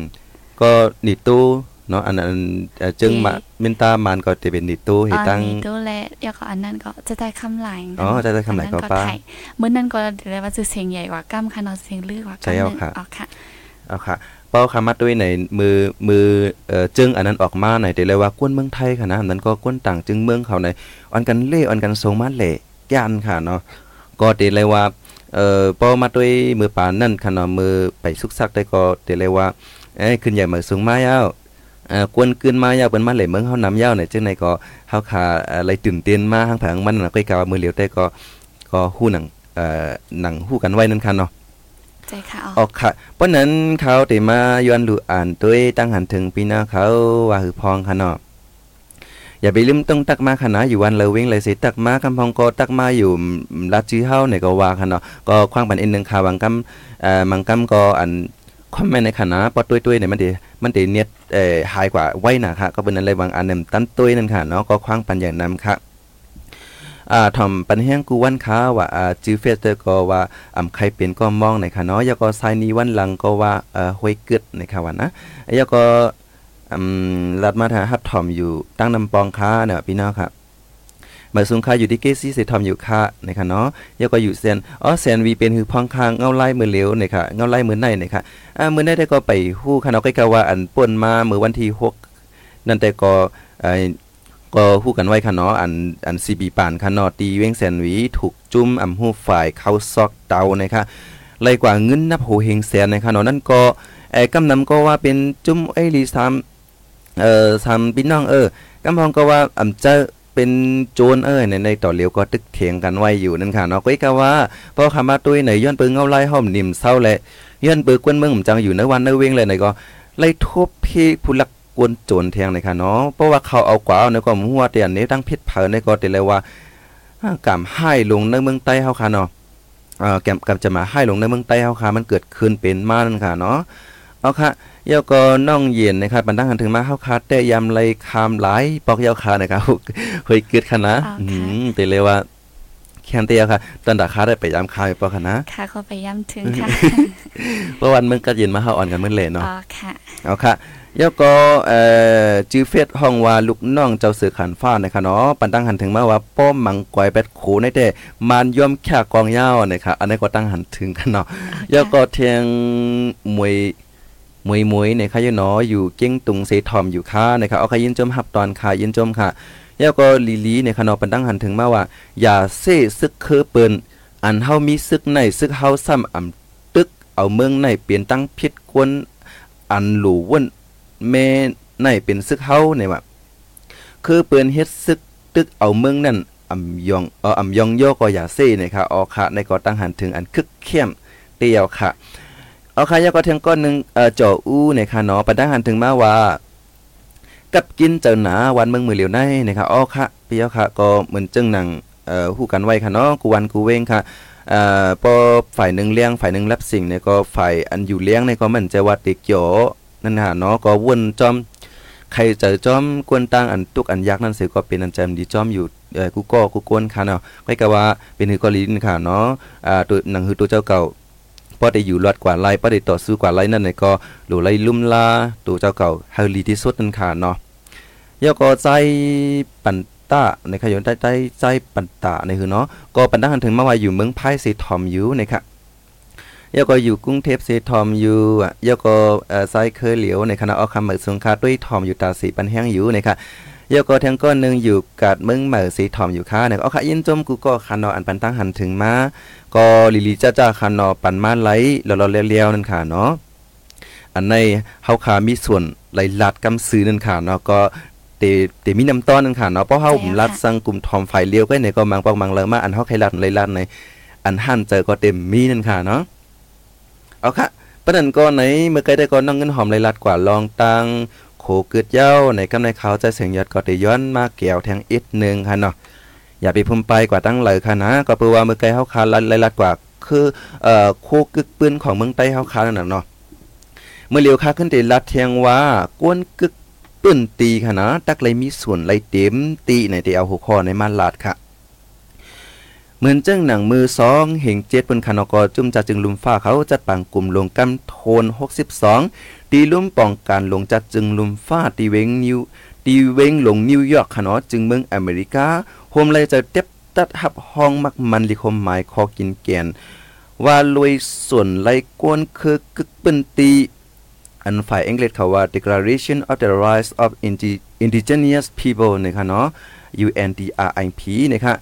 ก็นิตู้เนาะอันอันเอ่อจึงที่มาเมนตามันก็จะเป็นนิตู้ให้ตั้งอันนี้ดูแลเดี๋ยวก็อันนั้นก็จะได้คำหลายอ๋อจะได้คำหลายก็ป้าไทยมื้อนั้นก็เดี๋ยวเลยว่าจะเสียงใหญ่กว่าก้ำค่ะเนาะเสียงลือกว่าใช่ก้ำเอาหนึ่งค่ะอ๋อค่ะเอาค่ะ เป้าคามาด้วยในมือมือเอ่อจึงอันนั้นออกมาในเดี๋ยวเลยว่ากวนเมืองไทยค่ะนะอันนั้นก็กวนต่างจึงเมืองเขาในอันกันเล่อันกันทรงมาเล่ย่านค่ะเนาะก็เดี๋ยวเลยว่าเอ่อป้ามาด้วยมือป่านนั่นค่ะเนาะมือไปสุกซักได้ก็เดี๋ยวเลยว่าเอ้ขึ้นใหญ่มาสูงมาแล้วเอ่อกวนกึนมายาวเป็นมาเลยเมืองเฮานำยาวเนี่ยจังไดก็เฮาขาอะไรตื่นเต้นมาทางผังมันน่ะก็กะมือเหลียวแต่ก็ก็ฮู้หนังเอ่อหนังฮู้กันไว้นั่นค่ะเนาะ ใจค่ะอ๋อกค่ะเพราะนั้นเขาได้มาย้อนดูอ่านด้วยตั้งหันถึงปีหน้าเขาว่าหือพองค่ะเนาะอย่าไปลืมต้องตักมาค่ะนะอยู่วันเลยเว้งเลยสิตักมาคำพองก็ตักมาอยู่ลาจีเฮาเนี่ยก็ว่าค่ะเนาะก็คว้างปันเอ็นหนึ่งค่ะบางกำเอ่อบางกำก็อันคอมเมนต์ในคณะปอตุ้ยๆเนี่ยมันดีมันดีเน็ตเอ่อหายกว่าไว้นะค่ะก็เป็นอะไรบางอันเนี่ยตันตุ้ยนั่นค่ะเนาะก็คว้างปันอย่างนำค่ะ อ่าทอมปันแห้งกูวันค้าว่าอ่าจื้อเฟสเตอร์ก็ว่าอ่ำใครเป็นก็มองในค่ะเนาะแล้วก็ไซนีวันหลังก็ว่าเอ่อห้วยกึดในค่ะว่านะแล้วก็อืมรัดมาทาฮับทอมอยู่ตั้งนำปองค้าเนี่ยพี่น้องค่ะหมาสุงค่าอยู่ที่เกซี่เสทอมอยู่ค่ะนะคะเนาะแล้วก็อยู่เซนอ๋อแซนวีเป็นคือพองคางเงาไล่มือเหลวนะคะเงาไล่มือในนะคะอ่ามือในได้ก็ไปฮู้ค่ะเนาะก็กะว่าอันป่นมาเมื้อวันที่6นั่นแต่ก็เอ่อ ก็ฮู้กันไว้ค่ะเนาะอันอัน CB ปานค่ะเนาะตีเว้งแซนวีถูกจุ่มอำฮู้ฝ่ายเข้าซอกเตานะคะไล่กว่าเงินนับโหเฮงแสนนะคะเนาะนั่นก็ไอ้กำนำก็ว่าเป็นจุ่มไอ้ลีซ้ำเอ่อซ้ำพี่น้องเออกำพองก็ว่าอำเจ้าเป็นโจรเอ้ยในในต่อเหลียวก็ตึกเถียงกันไว้อยู่นั่นค่ะเนาะก็อีกว่าพอคำมาตุ้ยไหนย้อนปืนเงาไล่ห้อมนิ่มเศร้าและย้อนปืนกวนเมืองผมจังอยู่ในวันในเวงเลยไหนก็ไล่ทุบพี่ผู้ลัก กวนโจรแทงเลยค่ะเนาะเพราะว่าเขาเอากว่าเอาในก็หัวเตียนนี้ตั้งพิษเผาในก็เตเลยว่าอ่ากำให้ลงในเมืองใต้เฮาค่ะเนาะอ่าแกมกำจะมาให้ลงในเมืองใต้เฮาค่ะมันเกิดขึ้นเป็นมานั่นค่ะเนาะเอาค่ะเยาก็น้องเย็นนะครับบันดังหันถึงมาเฮาคาแต่ยำเลยคามหลายปอกเยาคานะครับเฮ้ยเกิดคณะอ๋อค่ะอืมแต่เลยว่าแคนเตียค่ะตอนดาคาได้ไปยำคาอยู่ปอกคณะค่ะก็ไปย้ำถึงค่ะเพราะวันมึงก็เย็นมาเฮาอ่อนกันมื้อเลยเนาะอ๋อค่ะ เอาค่ะเยาก็เอ่อจื้อเฟซห้องว่าลูกน้องเจ้าเสือขันฟ้านะคะเนาะปันตั้งหันถึงมาว่าป้อมมังกอยแปดโขในแต่มานย่อมแค่กองยาวนะคะอันนี้ก็ตั้งหันถึงกันเนาะเยาก็เทียงมวยมวยมวยในค่ะอยู่เนาะอยู่เก้งตุงเสทอมอยู่ค่ะนะครับเอาค่ะยินจมหับตอนค่ะยินจมค่ะแล้วก็ลีลีในค่ะเนาะปันตั้งหันถึงมาว่า อย่าเซ่ซึกคือเปิ้นอันเฮามีซึกในซึกเฮาซ้ำอำตึกเอาเมืองในเปลี่ยนตั้งพิษกวนอันหลูว่น แม่ในเป็นซึกเฮาเนี่ยว่าคือเปิ้นเฮ็ดซึกตึกเอาเมืองนั่นอำยองเอออำยองโยก็อย่าเซ่นะครับออค่ะในก็ตั้งหันถึงอันคึกเข้มเตียวค่ะเอาค่ะยาก็เทียงก้อนหนึ่งเอ่อจ่ออู้ในค่ะเนาะปันตั้งหันถึงมาว่ากับกินเจ้าหนาวันเมืองมือเหลียวในนะครับอ๋อค่ะพี่ยาค่ะ ก็เหมือนจึงหนังเอ่อฮู้กันไว้ค่ะเนาะกูวันกูเว้งค่ะเอ่อพอฝ่ายหนึ่งเลี้ยงฝ่ายหนึ่งรับสิ่งเนี่ยก็ฝ่ายอันอยู่เลี้ยงเนี่ยก็เหมือนจะว่าติเกี่ยว นั่นน่ะเนาะก็วนจอมใครเจอจอมกวนตั้งอันตุกอันยักษ์นั่นเสียก็เป็นอันจำดีจอมอยู่เอ่อกูก็กูกวนค่ะเนาะก็กะว่าเป็นฮือก็ลิ้นค่ะเนาะอ่าตัวหนังฮือตัวเจ้าเก่าพอได้อยู่รอดกว่าไล่พอได้ต่อสู้กว่าไล่นั่นเนี่ยก็หลูไล่ลุ่มลาตัวเจ้าเก่าเฮลีที่สุดนั่นค่ะเนาะยอก็ใจปันตาในขยนใต้ใต้ใจปันตาในคือเนาะก็ปันตั้งถึงมาว่าอยู่เมืองไพ่สีทอมอยู่นะคะ ยก็อยู่กรุงเทพสีทอมอยู่อะยก็เอ่อไซเคยเหลียวในคณะเอาคำเหมือนสงคาด้วยทอมอยู่ตาสีปันแห้งอยู่นะคะยก็แทงก้อนหนึ่งอยู่กัดเมืองเหมือสีทอมอยู่ค่ะเนี่ยเอาค่ะยินจมกูก็คันนาะอันปันตั้งหันถึงมาก็ลิลิจ้าจ้าคันนาะปันมาไหลเราเราเลี้ยวๆนั่นค่ะเนาะอันในเฮาขามีส่วนไหลลัดกำซื้อนั่นค่ะเนาะก็เตเตมีน้ำต้อนนั่นค่ะเนาะเพราะเฮาผมลัดสังกลุ่มทอมไฟเลี้ยวก็ในก็มังปองมังเลยมาอันเฮาใครลัดไหลลัดในอันหั่นเจอก็เต็มมีนั่นค่ะเนาะ เอาค่ะปนันก็ไหนเมื่อไกลได้ก็น้องเงินหอมไหลลัดกว่าลองตังโคเกิดเย้าในกำในเขาใจเสียงยอดก็ได้ย้อนมาแก้วแทงอิดนึงค่ะเนาะอย่าไปพุ่มไปกว่าตั้งเลยค่ะนะก็เปือว่าเมื่อไกลเฮาคาลัดไล่ลัดกว่าคือเอ่อโคกึกปืนของเมืองใต้เฮาคานั่นน่ะเนาะเมื่อเลียวคาขึ้นได้ลัดเทียงว่ากวนกึกปืนตีค่ะนะตักเลยมีส่วนไล่เต็มตีในที่เอาหัวข้อในมาลาดค่ะ เหมือนจังหนังมือสองเหงเจ็ดบนคานอกอจุ่มจัดจึงลุมฟ้าเขาจัดปังกลุ่มลงกำโทน 62ตีลุ่มป้องการลงจัดจึงลุมฟ้าตีเวงนิวตีเวงลงนิวยอร์กค่ะเนาะจึงเมืองอเมริกาโฮมเลยจะเต็บตัดหับห้องมักมันลิคมหมายคอกินแกนว่าลวยส่วนไลกวนคือกึกปืนตีอันฝ่ายอังกฤษเขาว่า Declaration of the Rights of Indi- Indigenous People นะคะเนาะ UNDRIP นะคะ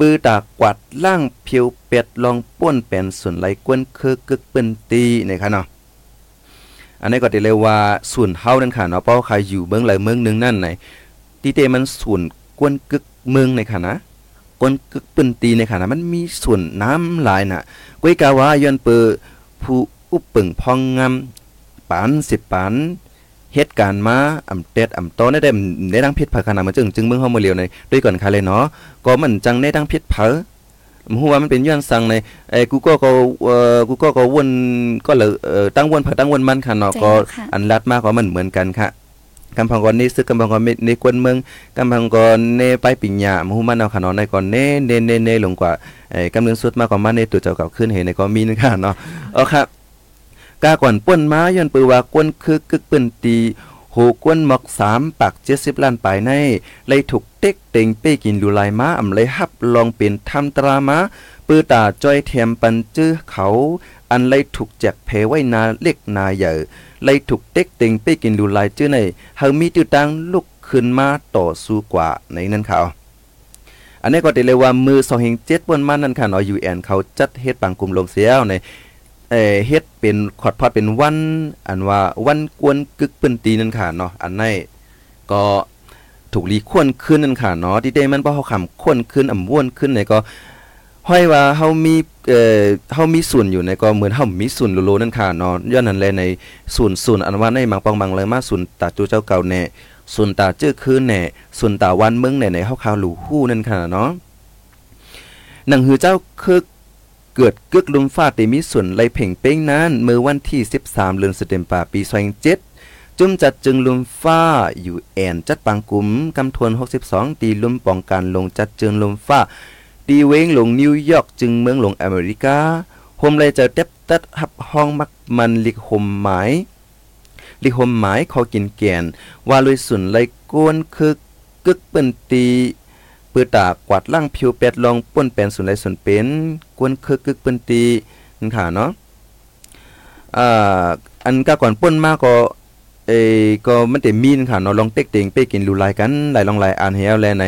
ปือตากวัดล่างเพียวเป็ดลองป้วนเป็นส่วนไหลกวนคือกึกปืนตีนะคะเนาะอันนี้ก็ได้เลยว่าส่วนเฮานั่นค่ะเนาะเพราะใครอยู่เมืองหลายเมืองหนึงนั่นไหนที่เตมันส่วนกวนกึกเมืองในค่ะนะกวนกึกปืนตีในค่ะนะมันมีส่วนน้ำหลายน่ะกวยกาว่าย้อนเปอผู้อุปปึงพองงามปานสิบปาน เหตุการณ์มาอำเต็ดอำโตได้ได้ได้ดังพิษเผาขนาดมันจึงจึงเมืองเฮามาเลียวในด้วยก่อนค่ะเลยเนาะก็มันจังได้ดังพิษเผาหัวามันเป็นย้อนสั่งในไอ้กูก็ก็เอ่อกูก็ก็วนก็เลยเอ่อตั้งวนเผาตั้งวนมันค่ะเนาะก็อันลัดมากกว่ามันเหมือนกันค่ะกำพังกอนนี่ซึกกำพังกอนในกวนเมืองกำพังกอนเนไปปิญญามหูมันเอาขนอนในก่อนเนเนเนเนลงกว่าไอ้กำเนิดสุดมากกว่ามันในตัวเจ้าเก่าขึ้นเห็นในก็มีนึงค่ะเนาะเอาครับ กาก่อนป่นม้าย้อนปือว่ากวนคือกึกปืนตีโหกวนหมอกสามปักเจ็ดสิบล้านปลายในเลยถูกเต็กเต็งเป้กินลูลายม้าอำเลยฮับลองเป็นทำตราม้าปือตาจ้อยเทียมปันจื้อเขา อันเลยถูกแจกเพไว้นาเล็กนาใหญ่เลยถูกเต็กเต็งไปกินดูลายจื้อในเฮามีตื้อตังลุกขึ้นมาต่อสู้กว่าในนั้นเขาอันนี้ก็ได้เลยว่ามือสองเฮงเจ็ดบนมันนั่นค่ะเนาะ UN เขาจัดเฮ็ดปังกลุ่มลงเสียวใน เอ่อเฮ็ดเป็นขอดพอดเป็นวันอันว่าวันกวนกึกปืนตีนั่นค่ะเนาะอันในก็ถูกรีควนขึ้นนั่นค่ะเนาะที่ได้มันบ่เฮาคำควนขึ้นอ่ำว่วนขึ้นในก็ห้อยว่าเฮามีเอ่อเฮามีส่วนอยู่ในก็เหมือนเฮามีส่วนโลๆนั่นค่ะเนาะย้อนนั้นแลในส่วนส่วนอันว่าในมังปองบางเลยมาส่วนตาจูเจ้าเก่าแน่ส่วนตาเจ้อคืนแน่ส่วนตาวันเมืองแน่ในเฮาข่าวหลู่ฮู้นั่นค่ะเนาะหนังหือเจ้าคือ เกิดกึกลุมฟ้าได้มีส่วนไลเพ่งเป้งนั้นเมื่อวันที่ 13เดือนสิงหาคมปี2007จุ่มจัดจึงลุมฟ้าอยู่แอนจัดปังกลุ่มกำทวน 62 ตีลุมป้องกันลงจัดจึงลุมฟ้าตีเวงลงนิวยอร์กจึงเมืองหลวงอเมริกาโฮมเลยจะเต็บตัดหับห้องมักมันลิกหมหมายลิกหมหมายขอกินแกนว่าลุยสุนไลกนคือกึกเปิ้นตี ปือตากวาดล่างผิวเป็ดลองป่นแปนสุนไลสุนเป็นกวนคือกึกเปิ้นตีนค่ะเนาะอ่าอันก็ก่อนป่นมากก็เอก็มันได้มีนค่ะเนาะลองเต็กเต็งไปกินลูลายกันหลายลองหลายอันเฮาแลใน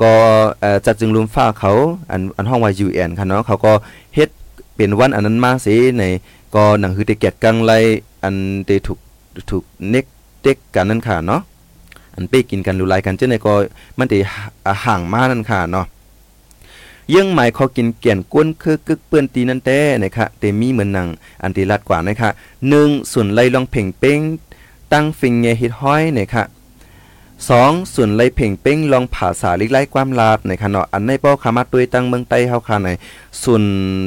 ก็เอ่อจัดจึงลุมฟ้าเขาอันอันห้องว่า UN ค่ะเนาะเขาก็เฮ็ดเป็นวันอันนั้นมาสิในก็หนังคือได้เกียรติกังไลอันได้ถูกถูกเน็กเต็กกันนั่นค่ะเนาะ อันเปกินกันลูลายกันเจ้าในก็มันตีห่างมานั่นค่ะเนาะยังหมายขอกินเกี่ยนก้นคือกึกเปื้อนตีนั่นแต่นะคะเตมีเหมือนหนังอันตีรัดกว่านะคะหนึ่งส่วนไล่ลองเพ่งเป้งตั้งฟิงเงฮิตห้อยนะคะ สองส่วนไลเพ่งเป้งลองผ่าสาลิกไล่ความลาดในคะเนาะอันในป้อขามาตุยตั้งเมืองใต้เฮาค่ะในส่วน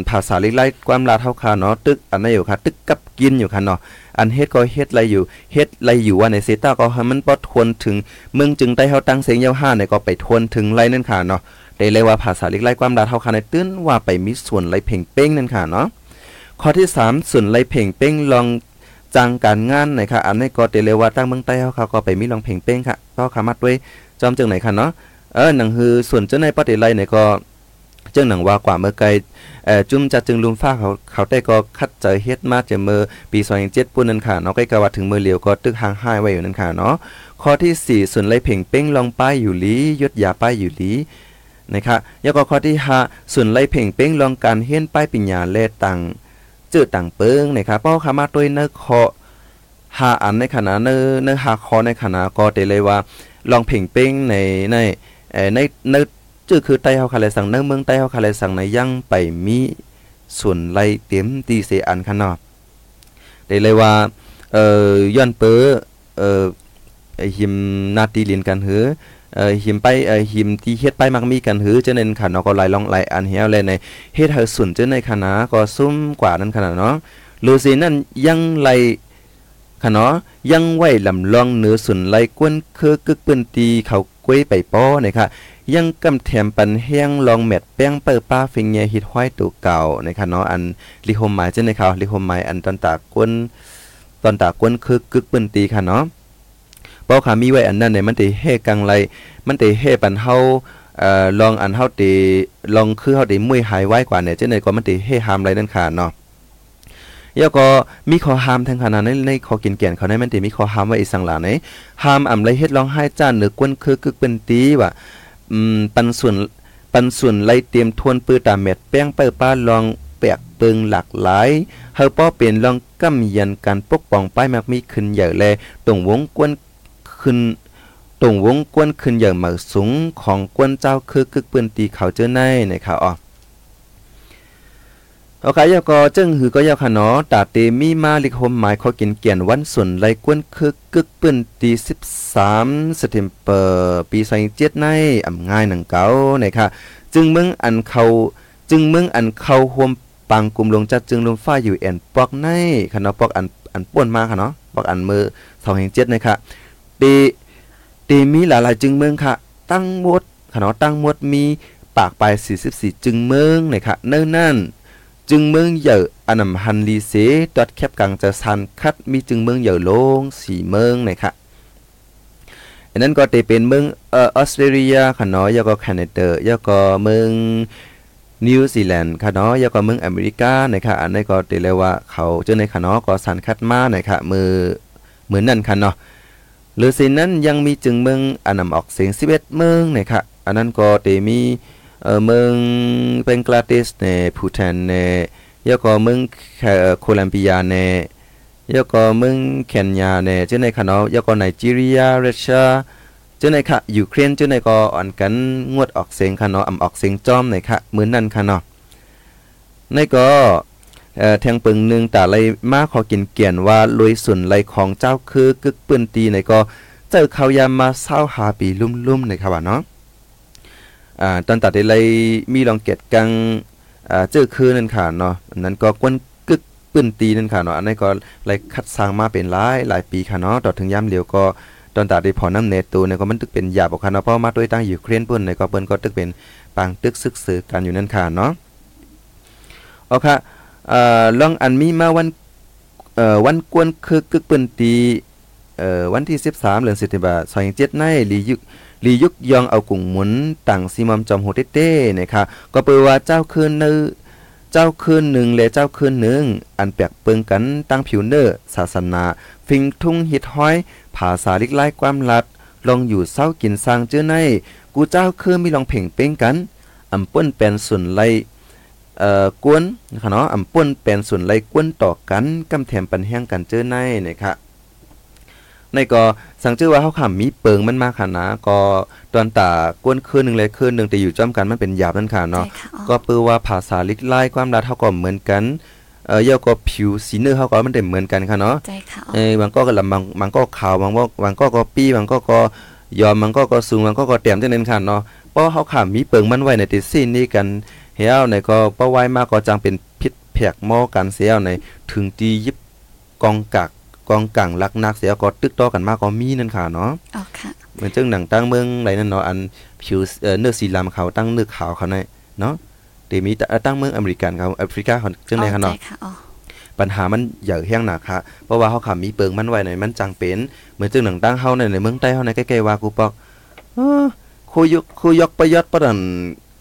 ภาษาลิกไล่ความลาดเฮาค่ะเนาะตึกอันในอยู่ค่ะตึกกับกินอยู่ค่ะเนาะอันเฮ็ดก็เฮ็ดไรอยู่เฮ็ดไรอยู่ว่าในเซต้าก็ให้มันบ่ทวนถึงเมืองจึงใต้เฮาตั้งเสียงยาวห้าในก็ไปทวนถึงไรนั่นค่ะเนาะได้เลยว่าภาษาลิกไล่ความลาดเฮาค่ะในตื้นว่าไปมีส่วนไรเพ่งเป้งนั่นค่ะเนาะข้อที่สามส่วนไรเพ่งเป้งลอง จังการงานนะคะอันนี้ก็เตเลว่าตั้งเมืองใต้เฮาค่ะก็ไปมีลองเพ่งเป้งค่ะก็ขามัดด้วยจอมจึงไหนค่ะเนาะเออหนังคือส่วนเจ้าในปฏิไลเนี่ยก็เจ้าหนังว่ากว่าเมื่อไกลเอ่อจุ่มจัดจึงลุมฟ้าเขาเขาได้ก็คัดเจอเฮ็ดมาจะเมื่อปี2007ปุ่นนั่นค่ะเนาะใกล้กว่าถึงเมื่อเหลียวก็ตึกห่างหายไว้อยู่นั่นค่ะเนาะข้อที่สี่ส่วนไรเพ่งเป้งลองป้ายอยู่ลียศยาป้ายอยู่ลีนะคะแล้วก็ข้อที่ห้าส่วนไรเพ่งเป้งลองการเฮียนป้ายปัญญาเลตัง จื้อต่างเปิงนะครับเพราะขามาด้วยเนื้อคอหาอันในขณะเนื้อเนื้อหาคอในขณะก็เตเลยว่าลองเพ่งเป้งในในเอ่อในในจื้อคือใต้เฮาคาเลสังเนื้อเมืองใต้เฮาคาเลสังในยังไปมีส่วนไรเต็มตีเสอันขนาดได้เลยว่าเอ่อย้อนเปอเอ่อหิมนาตีเลียนกันเหือ เอ่อหิมไปเอ่อหิมที่เฮ็ดไปมักมีกันหือจะเน้นค่ะเนาะก็หลายลองหลายอันเฮียวเลยในเฮ็ดเฮาสุนจะในคณะก็ซุ่มกว่านั้นขนาดเนาะหรือสินั่นยังไลค่ะเนาะยังไหวลำลองเหนือสุนไลกวนคือกึกปืนตีเขากล้วยไปป้อนะคะยังกำแถมปันแห้งลองแมดแป้งเปิดป้าฟิงเงฮิตห้อยตัวเก่านะคะเนาะอันลิโฮมหมายจะในเขาลิโฮมหมายอันตอนตากวนตอนตากวนคือกึกปืนตีค่ะเนาะ เป้าขามีไว้อันนั้นเนี่ยมันติเฮกังไรมันติเฮปันเฮาเอ่อลองอันเฮาติลองคือเฮาติมุ้ยหายไว้กว่าเนี่ยจังได๋ก็มันติเฮหามไรนั่นค่ะเนาะแล้วก็มีข้อห้ามทางขนาดในในข้อกินแก่นเขาในมันติมีข้อห้ามไว้อีสังหลาไหนห้ามอำไรเฮ็ดร้องไห้จ้านหรือกวนคือกึกเป็นตีว่าอืมปันส่วนปันส่วนไล่เตรียมทวนปื้อตาเม็ดแป้งเปิ้ป้าลองแปกเปิงหลากหลายเฮาป้อเป็นลองกำยันการปกป้องป้ายมักมีขึ้นใหญ่แลตรงวงกวน ขึ้นตรงวงกวนขึ้นอย่างหมากสูงของกวนเจ้าคือกึกปืนตีเขาเจอในนะครับอ๋อโอเคยาก็จึงหือก็ยาวขนอตาเตมีมาลิคมหมายขอกินเกียนวันส่วนไรกวนคือกึกปืนตี13สเตมเปอร์ปี2007ในอ่ำง่ายหนังเก่านะครับจึงเมืองอันเขาจึงเมืองอันเขาห่วมปังกลุ่มลงจัดจึงลมฟ้าอยู่แอนปอกในขณะปอกอันอันป่วนมาค่ะเนาะปอกอันมือ207นะครั บตีตีมีหลายๆจึงเมืองค่ะ ตั้งมดค่ะเนาะตั้งมดมีปากปลาย44 จึงเมืองนะคะเนิ่นนั่นจึงเมืองเหยอะอันนำฮันลีเซดอทแคบกลางจะซันคัดมีจึงเมืองเหยอะลงสี่เมืองนะคะอันนั้นก็จะเป็นเมืองเอ่อออสเตรเลียค่ะเนาะแล้วก็แคนาดาแล้วก็เมืองนิวซีแลนด์ค่ะเนาะแล้วก็เมืองอเมริกานะคะอันนี้ก็จะเรียกว่าเขาเจอในค่ะเนาะก็สันคัดมานะคะมือเหมือนนั่นค่ะเนาะ หรือสินนั้นยังมีจึงเมืองอันนำออกเสียง11เมืองนะครับอันนั้นก็เตมีเอ่อเมืองเบงกลาเทศในพูตานในแล้วก็เมืองโคลัมเบียในแล้วก็เมืองเคนยาในเจ้าในค่ะเนาะแล้วก็ไนจีเรียรัสเซียเจ้าในค่ะยูเครนเจ้าในก็อ่อนกันงวดออกเสียงค่ะเนาะอำออกเสียงจอมในค่ะเหมือนนั้นค่ะเนาะในก็ เอ่อแทงปึงหนึ่งแต่ไรมาขอกินเกียนว่าลุยสุนไรของเจ้าคือกึกปืนตีในก็เจอเขายามมาเศร้าหาปีลุ่มๆในครับว่าเนาะอ่าตอนตัดได้ไรมีลองเกตกังอ่าเจอคือนั่นค่ะเนาะนั้นก็กวนกึกปืนตีนั่นค่ะเนาะอันนั้นก็ไรคัดสร้างมาเป็นหลายหลายปีค่ะเนาะต่อถึงยามเดียวก็ตอนตัดได้พอน้ำเนตตัวเนี่ยก็มันตึกเป็นหยาบอกค่ะเนาะเพราะมาด้วยตั้งอยู่เครนเปิ้นในก็เปิ้นก็ตึกเป็นปางตึกซึกซือกันอยู่นั่นค่ะเนาะเอาค่ะ เอ่อลองอันมีมาวันเอ่อวันกวนคือกึกปืนตีเอ่อวันที่ 13เดือนสิงหาคม2007ในลียุกลียุกยองเอากุ่งหมุนต่างซีมอมจอมโหเต้ๆนะคะก็เปิว่าเจ้าคืนในเจ้าคืนหนึ่งและเจ้าคืนหนึ่ง อันแปลกเปิงกันตั้งผิวเนอร์ศาสนา ฟิงทุ่งฮิตห้อย ภาษาลิกไล่ความลัด ลองอยู่เศร้ากินสร้างเจ้อใน กูเจ้าคือมีลองเพ่งเป้งกันอำป้นเป็นส่วนไล เอ่อกวนนะคะเนาะอำป้นเป็นส่วนไลกวนต่อกันกำแถมปันแห้งกันเจอในนะครับในก็สังเจอว่าเฮาขำมีเปิงมันมากค่ะนะ ก็ตอนตากวนคืนหนึงเลยคืนหนึงแต่อยู่จ้อมกันมันเป็นหยาบนั่นค่ะใจเนาะค่ะอ๋อก็เปือว่าภาษาลิกไล่ความรัดเฮาก็เหมือนกันเอ่อเยาก็ผิวสีเนื้อเฮาก็มันได้เหมือนกันค่ะเนาะใจค่ะอ๋อเอ้ยบางก็ก็ลำบางบางก็ขาวบางก็บางก็ก็ปี้บางก็ก็ยอมบางก็ก็สูงบางก็ก็เต็มจังนั้นค่ะเนาะเพราะเฮาขามีเปิงมันไว้ในติสิ้นนี่กัน เฮียวในก็ป้าไว้มากก็จังเป็นพิษแผกหม้อกันเสียในถึงตียิบกองกักกองกังลักนักเสียก็ตึกต่อกันมากก็มีนั่นค่ะเนาะอ๋อค่ะเหมือนจังหนังตั้งเมืองไรนั่นเนาะอันผิวเอ่อเนื้อสีลำเขาตั้งเนื้อขาวเขาในเนาะเดมีตตั้งเมืองอเมริกันเขาแอฟริกาเขาจังได๋ค่ะเนาะใจค่ะอ๋อปัญหามันใหญ่แห้งหนักค่ะเพราะว่าเขาขามีเปิงมันไว้ในมันจังเป็นเหมือนจังหนังตั้งเฮาในในเมืองใต้เฮาในใกล้ๆว่ากูปอกเออคูยกคูยกประยศปะดัน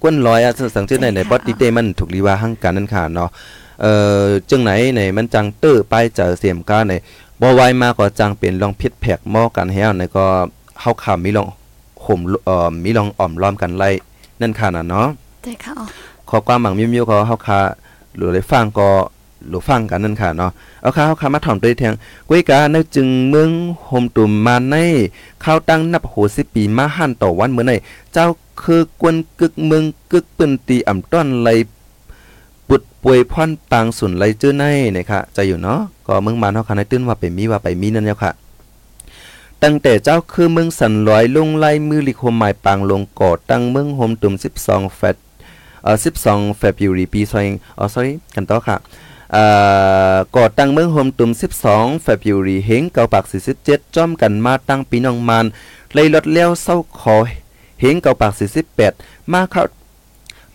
กวนลอยอะสังเกตในในปอติเตมันถูกลีว่าหั่งกันนั่นค่ะเนาะเอ่อจังไหนในมันจังเตื้อไปเจอเสียมกาในบ่ไวมาก็จังเป็นลองพิษแผกหม้อกันแห้วในก็เฮาขามีลองห่มเอ่อมีลองอ้อมล้อมกันไล่นั่นค่ะน่ะเนาะใจค่ะอ๋อขอความหมังมิ้วๆเขาเฮาคาหรือได้ฟังก็หรือฟังกันนั่นค่ะเนาะเอาค่ะเฮาคามาถ่อมตัวแทงกุ้ยกาในจึงเมืองโฮมตุ่มมาในข้าวตั้งนับโหสิปีมาหั่นต่อวันมื้อในเจ้า คือกวนกึกเมืองกึกปืนตีอ่ำต้อนไหลปุดป่วยพรปางสุนไหลเจอในนะคะใจอยู่เนาะก็เมืองมานเฮาคาในตื้นว่าไปมีว่าไปมีนั่นแล้วค่ะตั้งแต่เจ้าคือเมืองสันลอยลงไล่มือลิโคหมายปางลงก่อตั้งเมืองโฮมตุ่ม12แฟตเอ่อ12 February ปี2อ๋อ sorry กันต่อค่ะเอ่อก่อตั้งเมืองโฮมตุ่ม12 February เฮงเกาปาก47จ้อมกันมาตั้งปีน้องมานเลยลดแล้วเศร้าขอ เฮงเกาปาก48 มาเข้า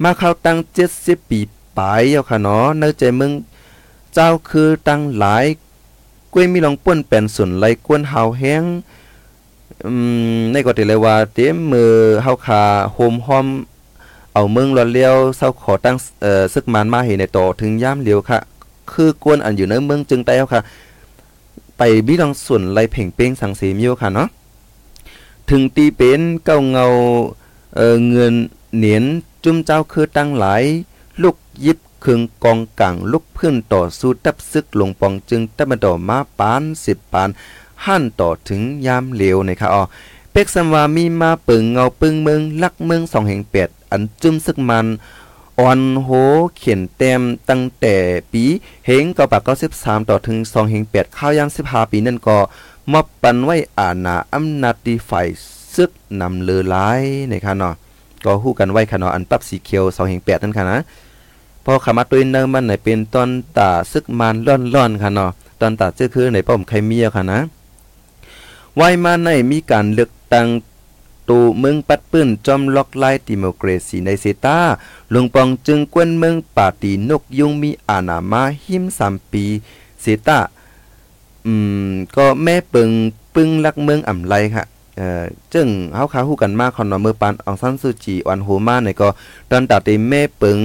มาเข้าตั้ง 70 ปีปลายเอาค่ะเนาะเนื้อใจมืองเจ้าคือตั้งหลายกล้วยมีลองป่วนเป็นส่วนไหลกวนเฮาแห้งอืมในก็ติเลยว่าเต็มมือเฮาคาโฮมฮอมเอาเมืองรอนเลี้ยวเศร้าขอตั้งเอ่อซึกมันมาเห็นในโตถึงย่ามเลียวค่ะ คือกวนอันอยู่ในเมืองจึงไต้ค่ะ ไปบิลองส่วนไรเพ่งเป้งสังเสมิวค่ะเนาะ ถึงตีเป็นเก้าเงาเอ่อเงินเหนียนจุ้มเจ้าคือตั้งหลาย ลูกยิบเครื่องกองกังลูกเพื่อนต่อสู้ตับซึกลงปองจึงตับมาต่อมาปานสิบปานหั่นต่อถึงยามเหลวนะคะอ๋อเป็กซัมวามีมาปึงเงาปึงเมืองลักเมืองสองแห่งเป็ดอันจุ้มซึกมันอ่อนโหเขียนเต็มตั้งแต่ปีเฮงเก้าปากเก้าสิบสามต่อถึงสองแห่งเป็ดข้าวยามสิบห้าปีนั่นก็ มอบปันไว้อาณาอำนาจดีฝ่ายซึกนำเลือหลายนะคะเนาะก็ฮู้กันไว้ค่ะเนาะอันปับสีเขียวสองแห่งแปดนั่นค่ะนะพอขามาตัวเนิมมันไหนเป็นตอนตาซึกมันล่อนๆค่ะเนาะตอนตาเจ้าคือในป้อมไข่เมียค่ะนะไว้มาในมีการเลือกตั้งตูเมืองปัดปื้นจอมล็อกไล่ดิโมเกรซีในเซตาหลวงปองจึงกวนเมืองป่าตีนกยุงมีอาณามาหิมสามปีเซตา อืมก็แม่เปิงปึ้งลักเมืองอ่ำไลค่ะเอ่อจึงเฮาคาฮู้กันมากคอนว่าเมื่อปานอองซันซูจีออนโฮมาในก็ตอนตาเตแม่เปิง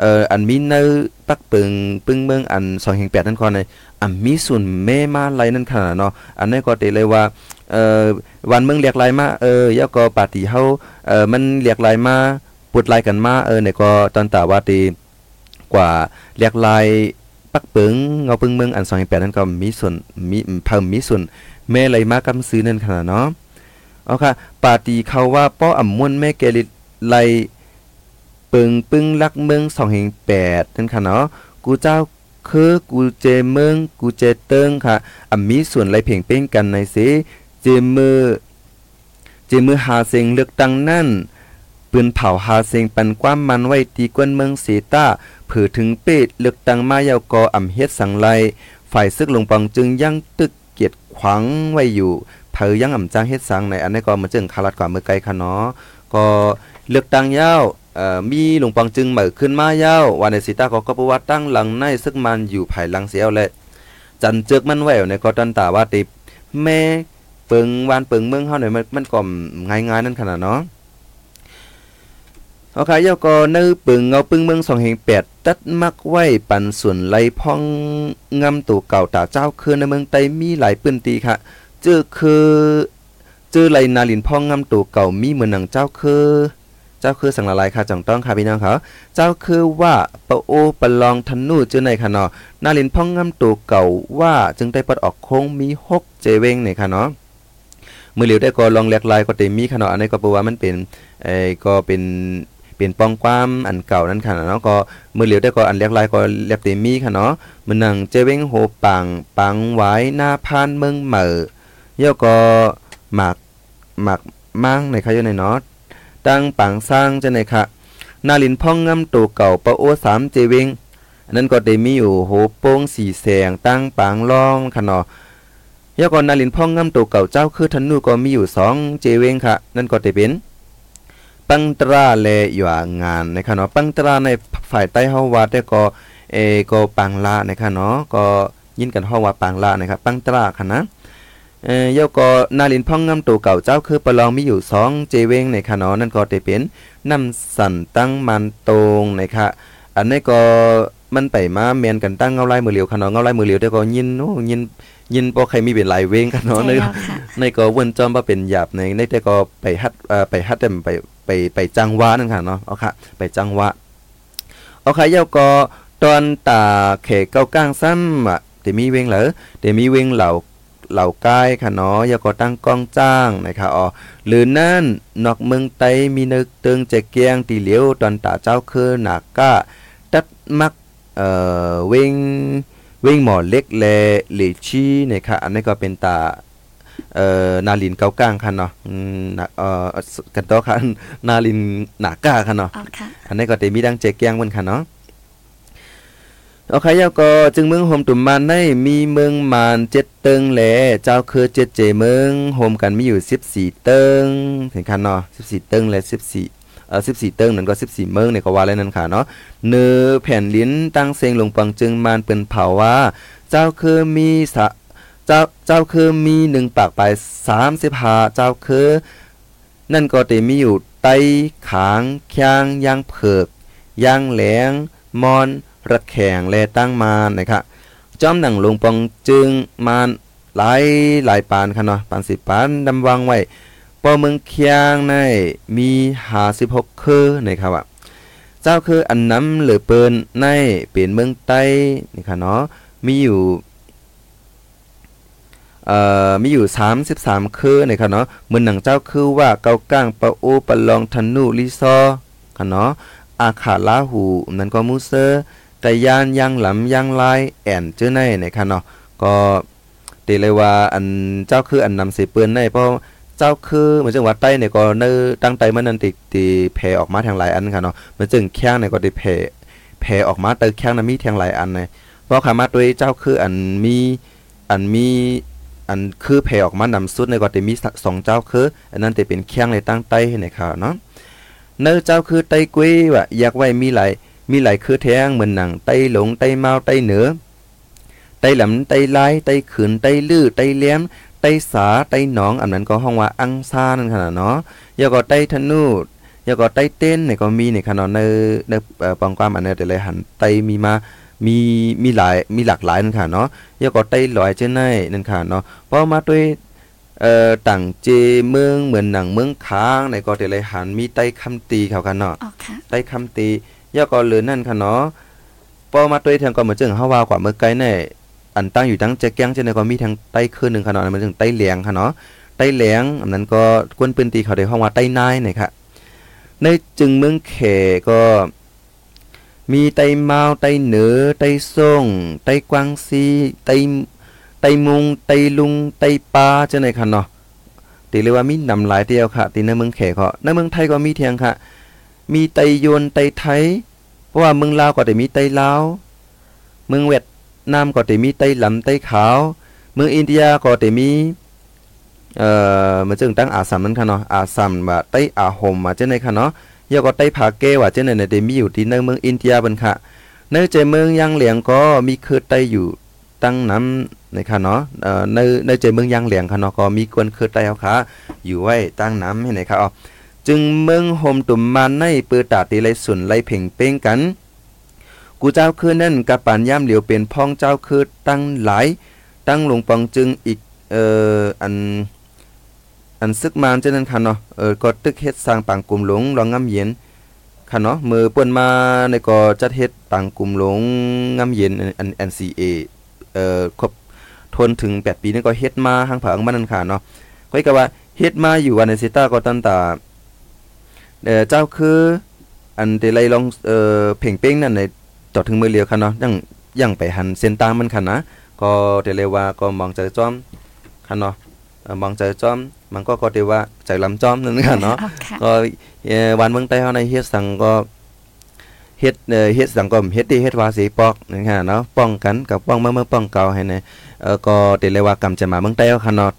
เอ่ออันมีเนอปักเปิงปึ้งเมืองอัน2.8นั่นคอนในอันมีส่วนแม่มาไลนั่นขนาดเนาะอันนี้ก็เตเลยว่าเอ่อวันเมืองเรียกลายมาเออยาก็ปาร์ตี้เฮาเอ่อมันเรียกลายมาปุดลายกันมาเออเนี่ยก็ตอนตาว่าตีกว่าเรียกลาย ปักเปิงเงาปึงเมืองอัน2.8นั่นก็มีส่วนมีเพิ่มมีส่วนแม่ไหลมากำซื้อนั่นขนาดเนาะเอาค่ะปาตีเขาว่าป้ออ่ำม่วนแม่แกลิไลเปิงปึงลักเมือง2.8นั่นค่ะเนาะกูเจ้าคือกูเจเมืองกูเจเติงค่ะอ่ำมีส่วนไหลเพ่งเป้งกันในเสเจมือเจมือหาเสียงเลือกตั้งนั่นปืนเผาหาเสียงปันความมันไว้ตีกวนเมืองเสตา ผือถึงเปดเลือกตั้งมายาวกออ่ำเฮ็ดสังไลฝ่ายซึกลงปองจึงยังตึกเกียดขวางไว้อยู่เผอยังอ่ำจ้างเฮ็ดสังในอันนี้ก็มาจึงคารัดกว่าเมื่อไกลค่ะเนาะก็เลือกตั้งยาวเอ่อมีหลวงปองจึงเหมือขึ้นมายาววันในสีตาก็ก็ประวัติตั้งหลังในซึกมันอยู่ภายหลังเสียวและจันเจึกมันแววในก็ตันตาว่าติแม่เปิงวานเปิงเมืองเฮาหน่อยมันมันก็ง่ายๆนั่นขนาดเนาะ เอาค่ะยอก็เนื้อปึงเงาปึงเมืองสองแห่งแปดตัดมักไว้ปันส่วนไหลพองงำตัวเก่าตาเจ้าคือในเมืองไตมีหลายปืนตีค่ะเจอคือเจอไหลนาลินพองงำตัวเก่ามีเหมือนหนังเจ้าคือเจ้าคือสังละลายค่ะจังต้องค่ะพี่น้องเขาเจ้าคือว่าปะโอปะลองทันนูเจอในค่ะเนาะนาลินพองงำตัวเก่าว่าจึงได้ปัดออกโค้งมีหกเจเวงในค่ะเนาะมือเหลียวได้ก็ลองแหลกลายก็เต็มมีค่ะเนาะอันนี้ก็เพราะว่ามันเป็นเอ้ก็เป็น เป็นปองความอันเก่านั้นค่ะเนาะก็มือเหลียวได้ก็อันเรียกลายก็เรียกเต็มมีค่ะเนาะมันนังเจเวงโหปังปังไว้หน้าพานเมืองเหม่อย่อก็หมักหมักมั่งในค่ะอยู่ในเนาะตั้งปังสร้างจะในค่ะนาลินพ่องงำตัวเก่าปะโอสามเจเวงอันนั้นก็ได้มีอยู่โหโป้งสีแสงตั้งปังล่องค่ะเนาะย่อก็นาลินพ่องงำตัวเก่าเจ้าคือทันนูก็มีอยู่สองเจเวงค่ะ นั่นก็ได้เป็น ปังตราแลอยู่งานนะครับเนาะปังตราในฝ่ายใต้เฮาว่าได้ก็เอก็ปังลานะครับเนาะก็ยินกันเฮาว่าปังลานะครับปังตราค่ะนะเอ่อยก็นาลินพ่องงำตัวเก่าเจ้าคือประลองมีอยู่2เจเวงในคะเนาะนั่นก็ได้เป็นน้ำสันตั้งมันตรงนะคะอันนี้ก็มันไปมาแมนกันตั้งเงาลายมือเหลียวค่ะเนาะเงาลายมือเหลียวได้ก็ยินโอ้ยินยินบ่ใครมีเป็นหลายเวงค่ะเนาะในในก็เว้นจอมว่าเป็นหยาบในในแต่ก็ไปฮัดเอ่อไปฮัดแต่ไป ไปไปจังหวะนั่นค่ะเนาะเอาค่ะไปจังหวะเอาค่ะเย้าก็ตอนตาเขเก้าก้างซ้ำอะเดมีเวงเหรอเดมีเวงเหล่าเหล่ากายค่ะเนาะเย้าก็ตั้งกล้องจ้างนะคะอ๋อหรือนั่นนอกเมืองไตมีนึกเตึงแจเกียงตีเหลียวตอนตาเจ้าคือหนักก้าตัดมักเอ่อเวงเวงหมอเล็กแลเหลชีนะคะอันนี้ก็เป็นตา เอ่อนาลินเกาก้างค่ะเนาะอืมนะเอ่อกันต่อค่ะนาลินหนาก้าค่ะเนาะเอาค่ะอันนี้ก็เตมีดังเจแกงเหมือนค่ะเนาะโอเคยาก็จึงเมืองโฮมตุ่มมานได้มีเมืองมานเจ็ดเติงแหละเจ้าคือเจ็ดเจเมืองโฮมกันมีอยู่14เติงเห็นค่ะเนาะ14เติงและ14เอ่อ14เติงนั่นก็14เมืองเนี่ยก็ว่าแล้วนั่นค่ะเนาะเนื้อแผ่นลิ้นตั้งเซงลงปังจึงมานเปิ้นเผาว่า เจ้าคือมีสะ เจ้าเจ้าคือมีหนึ่งปากไปสามสิบหาเจ้าคือ นั่นก็เตมีอยู่ไตขางคยางยางเผือกยางแหลงมอน ระแข่งและตั้งมานนะครับจอมหนังลงปองจึงมานหลายหลายปานค่ะเนาะปานสิบปานดำวางไว้ปอเมืองเคียงในมีหาสิบหกคือนะครับว่าเจ้าคืออันน้ำเหรือเปินในเป็นเมืองใต้นี่ค่ะเนาะมีอยู่ เอ่อมีอยู่ 33 คือนะครับเนาะมือหนังเจ้าคือว่าเกาก้างปะโอปะลองทันนูลิซอค่ะเนาะอาขาลาหูนั่นก็มูเซอร์แต่ยานยังหลำยังลายแอนเจ้าในนะครับเนาะก็ตีเลยว่าอันเจ้าคืออันนำเสเปื้อนในเพราะเจ้าคือเหมือนจังหวัดใต้เนี่ยก็เนอตั้งใจมันนั่นติตีแผ่ออกมาทางหลายอันค่ะเนาะเหมือนจึงแข้งเนี่ยก็ได้แผ่แผ่ออกมาเตอแข้งน่ะมีทางหลายอันเลยเพราะขามาด้วยเจ้าคืออันมีอันมี อันคือแผ่ออกมานำสุดในก็จะมีสองเจ้าคือ อันนั้นจะเป็นเคียงในตั้งใต้ให้ในข่าวเนาะเนื้อเจ้าคือไต้กุ้ยว่าอยากไว้มีหลายมีหลายคือแทงเหมือนหนังไต้หลงไต้เมาไต้เหนือไต้หลำไต้ลายไต้ขืนไต้ลื้อไต้เลี้ยมไต้สาไต้หนองอันนั้นก็ห้องว่าอังซานั่นขนาดเนาะอยาก็ไต้ธนูอยาก็ไต้เต้นเนี่ยก็มีในขนาดในในปองความอันนี้แต่เลยหันไต้มีมา มีมีหลายมีหลากหลายนั่นค่ะเนาะยาก็ไต้ลอยเจ้าในนั่นค่ะเนาะเพราะมาด้วยเอ่อต่างเจเมืองเหมือนหนังเมืองค้างในก็แต่เลยหันมีไต้คำตีเขากันเนาะเอาค่ะไต้คำตียาก็เหลือนั่นค่ะเนาะพอมาด้วยทางก็เหมือนจึงเฮาว่ากว่าเมื่อไกลในอันตั้งอยู่ทั้งเจ๊แก้งเจ้าในก็มีทั้งไต้คืนหนึงค่ะเนาะมันถึงไต้เหลียงค่ะเนาะไต้เหลียงอันนั้นก็กวนปืนตีเขาได้ห้องว่าไต้นายนี่ค่ะในจึงเมืองเขก็ มีไต้เมาไตเหนือไตส่งไตกวางซีไตไตมุงไตลุงไต้ปาจังได๋ค่ะเนาะตีเรียกว่ามีนำหลายเดียวค่ะตีในเมืองแขกก็ในเมืองไทยก็มีเทียงค่ะ มีไตยวนไตไทย เพราะว่าเมืองลาวก็ได้มีไตลาวเมืองเวียดนามก็ได้มีไต้หลำไตขาว เมืองอินเดียก็ได้มีเอ่อมันจึงตั้งอาสัมนั่นค่ะเนาะอาสัมว่าไตอาหมมาจังได๋ค่ะเนาะ ยาก็ไต้ผาเกว่าเจ้าในเดมีอยู่ที่ในเมืองอินเดียบันค่ะในใจเมืองยังเหลียงก็มีคือไต้อยู่ตั้งน้ำนะคะเนาะเอ่อในในใจเมืองยังเหลียงค่ะเนาะก็มีกวนคือไต้เอาค่ะอยู่ไว้ตั้งน้ำให้ไหนค่ะอ๋อจึงเมืองโฮมตุ่มมาในปือตาตีไลสุนไลเพ่งเป้งกัน กูเจ้าคือนั่นกับปานย่ำเหลียวเป็นพ้องเจ้าคือตั้งหลาย ตั้งลงปองจึงอีกเอ่ออัน อันซึกมาเจนั้นค่ะเนาะเออก็ตึกเฮ็ดสร้างปางกลุ่มหลงรองงำเย็นค่ะเนาะมือเปิ้นมาในก็จัดเฮ็ดปางกลุ่มหลงงำเย็นอัน NCA เอ่อครบทนถึง 8 ปีนี่ก็เฮ็ดมาทางผังมันนั่นค่ะเนาะก็ก็ว่าเฮ็ดมาอยู่วันในซิต้าก็ตั้งแต่เอ่อเจ้าคืออันเดลัยลองเอ่อเพ่งเป้งนั่นในต่อถึงมือเลียวค่ะเนาะยังยังไปหันเส้นตามันค่ะนะก็เดเลยว่าก็มองใจจอมค่ะเนาะ เอ่อมองใจจอมมันก็ก็เดว่าใจลำจอมนั่นค่ะเนาะอ๋อค่ะก็เอ่อวันเมืองใต้เฮาในเฮ็ดสังก็เฮ็ดเอ่อเฮ็ดสังก็เฮ็ดดีเฮ็ดว่าสีปอกนะฮะเนาะป้องกันกับป้องเมื่อเมื่อป้องเก่าให้นะเอ่อก็เดเลยว่ากำจะมาเมืองใต้เฮาค่ะเนาะ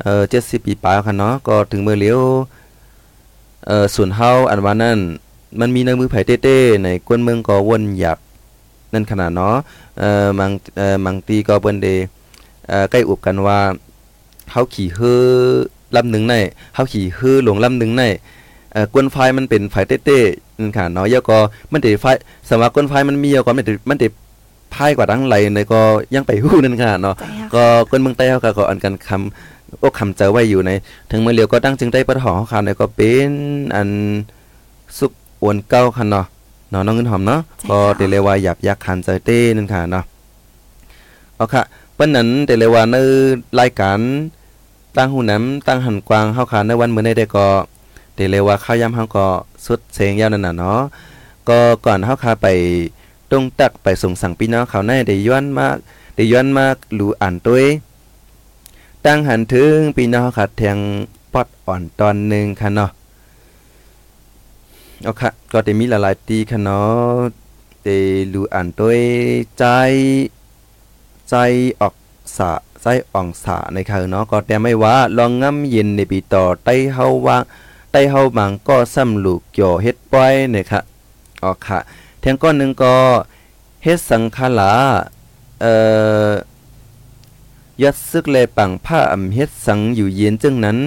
เอ่อ70ปีปลายค่ะเนาะก็ถึงมือเลียวเอ่อส่วนเฮาอันว่านั้นมันมีในมือไผเต้ๆในกวนเมืองก็วนหยับนั่นขนาดเนาะเอ่อมังเอ่อมังตีก็เปิ้นเดเอ่อใกล้อุบกันว่า เฮาขี่เฮือลำหนึงในเฮาขี่เฮือหลวงลำหนึงในเอ่อกวนไฟมันเป็นไฟเต้ๆนั่นค่ะเนาะแล้วก็มันได้ไฟสำหรับกวนไฟมันมีแล้วก็มันได้มันได้พายกว่าดังไหลในก็ยังไปฮู้นั่นค่ะเนาะใจค่ะก็คนเมืองใต้เขาก็ก็อันกันคำอกคำเจอไว้อยู่ใน ถึงเมื่อเลียวก็ตั้งจึงได้ปะหอเขาค่ะในก็เป็นอันสุกอวนเก้าคันเนาะเนาะน้องเงินหอมเนาะก็เตเลว่าหยับยักคันใจเต้นั่นค่ะเนาะเอาค่ะเปิ้นนั้นเตเลว่าในรายการ ตั้งหูน้ำตั้งหันกวางเฮาค่ะในวันมื้อในได้ก็เตเลว่าข้าวยำเฮาก็สุดเสียงยาวนั่นน่ะเนาะก็ก่อนเฮาค่ะไปตรงตักไปส่งสั่งพี่น้องเขาในได้ย้อนมากได้ย้อนมากหลูอ่านตัวตั้งหันถึงปีน้องขัดแทงปอดอ่อนตอนหนึ่งค่ะเนาะเอาค่ะก็ได้มีหลายๆตีค่ะเนาะได้หลูอ่านตัวใจใจออก สะใจอ่องสะในค่ะเนาะก็แต่ไม่ว่าลองงำเย็นในปีต่อไต้เฮาว่าไต้เฮาบางก็ซ้ำลูกเกี่ยวเฮ็ดป้อยเนี่ยค่ะอ๋อค่ะแทงก้อนหนึงก็เฮ็ดสังฆลาเอ่อยัดซึกแลปังผ้าอำเฮ็ดสังอยู่เย็นจึงนั้น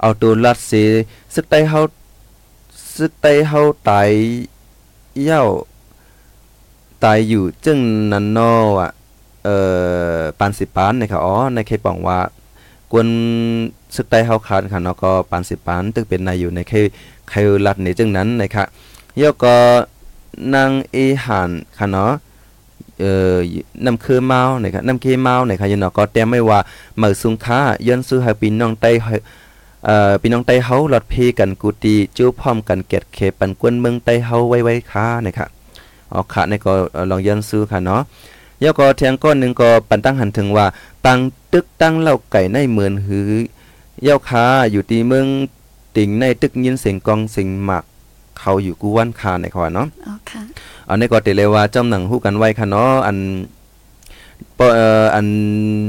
เอาตัวลัดเสซึกไตเฮาซึกไตเฮาตายเย้าตายอยู่จึงนั้นนออะ เอ่อปานสิปานนะครับอ๋อในเคปองว่ากวนซึกไตเฮาขาดค่ะเนาะก็ปานสิปานตึกเป็นนายอยู่ในเคเคลัดนี่จึงนั้นนะครับย่อก็นางเอหานค่ะเนาะเอ่อนำคือเมานะครับนำเคเมานะครับยันเนาะก็แต่ไม่ว่าเหมือสุงค้าย้อนซื้อให้พี่น้องใต้เอ่อพี่น้องใต้เฮาหลอดเพกันกูตีจู้พร้อมกันเก็ดเคปันกวนเมืองใต้เฮาไว้ไว้ค้านะครับอ๋อค่ะนี่ก็ลองย้อนซื้อค่ะเนาะ แล้วก็แทงก้อนหนึงก็ปันตั้งหันถึงว่า ปังตึกตั้งเล่าไก่ในเหมือนหือเย้าค้าอยู่ตีเมืองติ่งในตึกยินเสียงกองเสียงหมัก เขาอยู่กูวันคาในขวาเนาะอ๋อค่ะอันนี้ก็เตเลยว่าจำหนังฮู้กันไว้ค่ะเนาะอันปอเอ่ออัน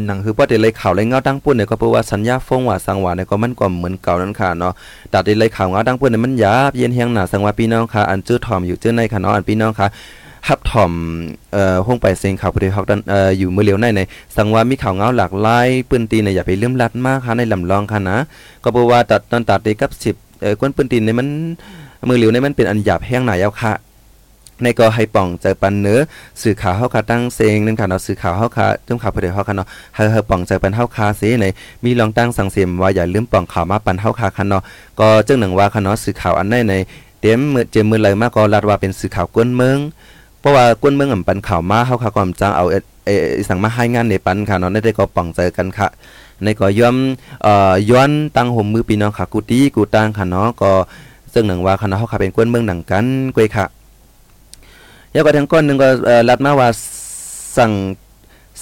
หนังคือป้อเตเลยข่าวเลยเงาตั้งปุ่นเนี่ยก็เพราะว่าสัญญาฟงว่าสังว่าเนี่ยก็มันก็เหมือนเก่านั่นค่ะเนาะตัดเตเลยข่าวเงาตั้งปุ่นเนี่ยมันหยาบเย็นเฮียงหนาสังว่าพี่น้องค่ะอันจื้อถ่อมอยู่จื้อในค่ะเนาะอันพี่น้องค่ะ ฮับถ่อมเอ่อห้องไปเสียงข่าวผู้ใดฮอกดันเอ่ออยู่มื้อเร็วในในสังว่ามีข่าวเงาหลากหลายปืนตีเนี่ยอย่าไปเลื่มลัดมากค่ะในลำลองค่ะนะก็เพราะว่าตัดตอนตัดเตกับ10เอ่อกวนปืนตีนี่ยมันมือเหลียวเนี่ยมันเป็นอันหยาบแห้งหนายาวค่ะในก็ให้ป่องเจอปันเนื้อสื่อข่าวเฮาคาตั้งเซงนั่นค่ะเนาะสื่อข่าวเฮาคาจุ่มข่าวผู้ใดเฮาคาเนาะเฮาเฮาป่องเจอปันเฮาคาเสในมีลองตั้งสังเสียมว่าอย่าลืมป่องข่าวมาปันเฮาคาคันเนาะก็จึงหนึ่งว่าคันเนาะสื่อข่าวอันใดในเต็มมือเจมมือเลยมากก็รัดว่าเป็นสื่อข่าวกวนเมือง เพราะว่ากวนเมืองอ่ำปันข่าวมาเฮาคาความจังเอาเอเอสั่งมาให้งานในปันค่ะเนาะได้ก็ป่องเจอกันค่ะในก็ย่อมเอ่อย้อนตั้งห่มมือพี่น้องค่ะกูตีกูตังค่ะเนาะก็ซึ่งหนึ่งว่าคันเนาะเฮาคาเป็นกวนเมืองหนังกันกวยค่ะยาก็ทางก้อนหนึงก็รัดมาว่าสั่ง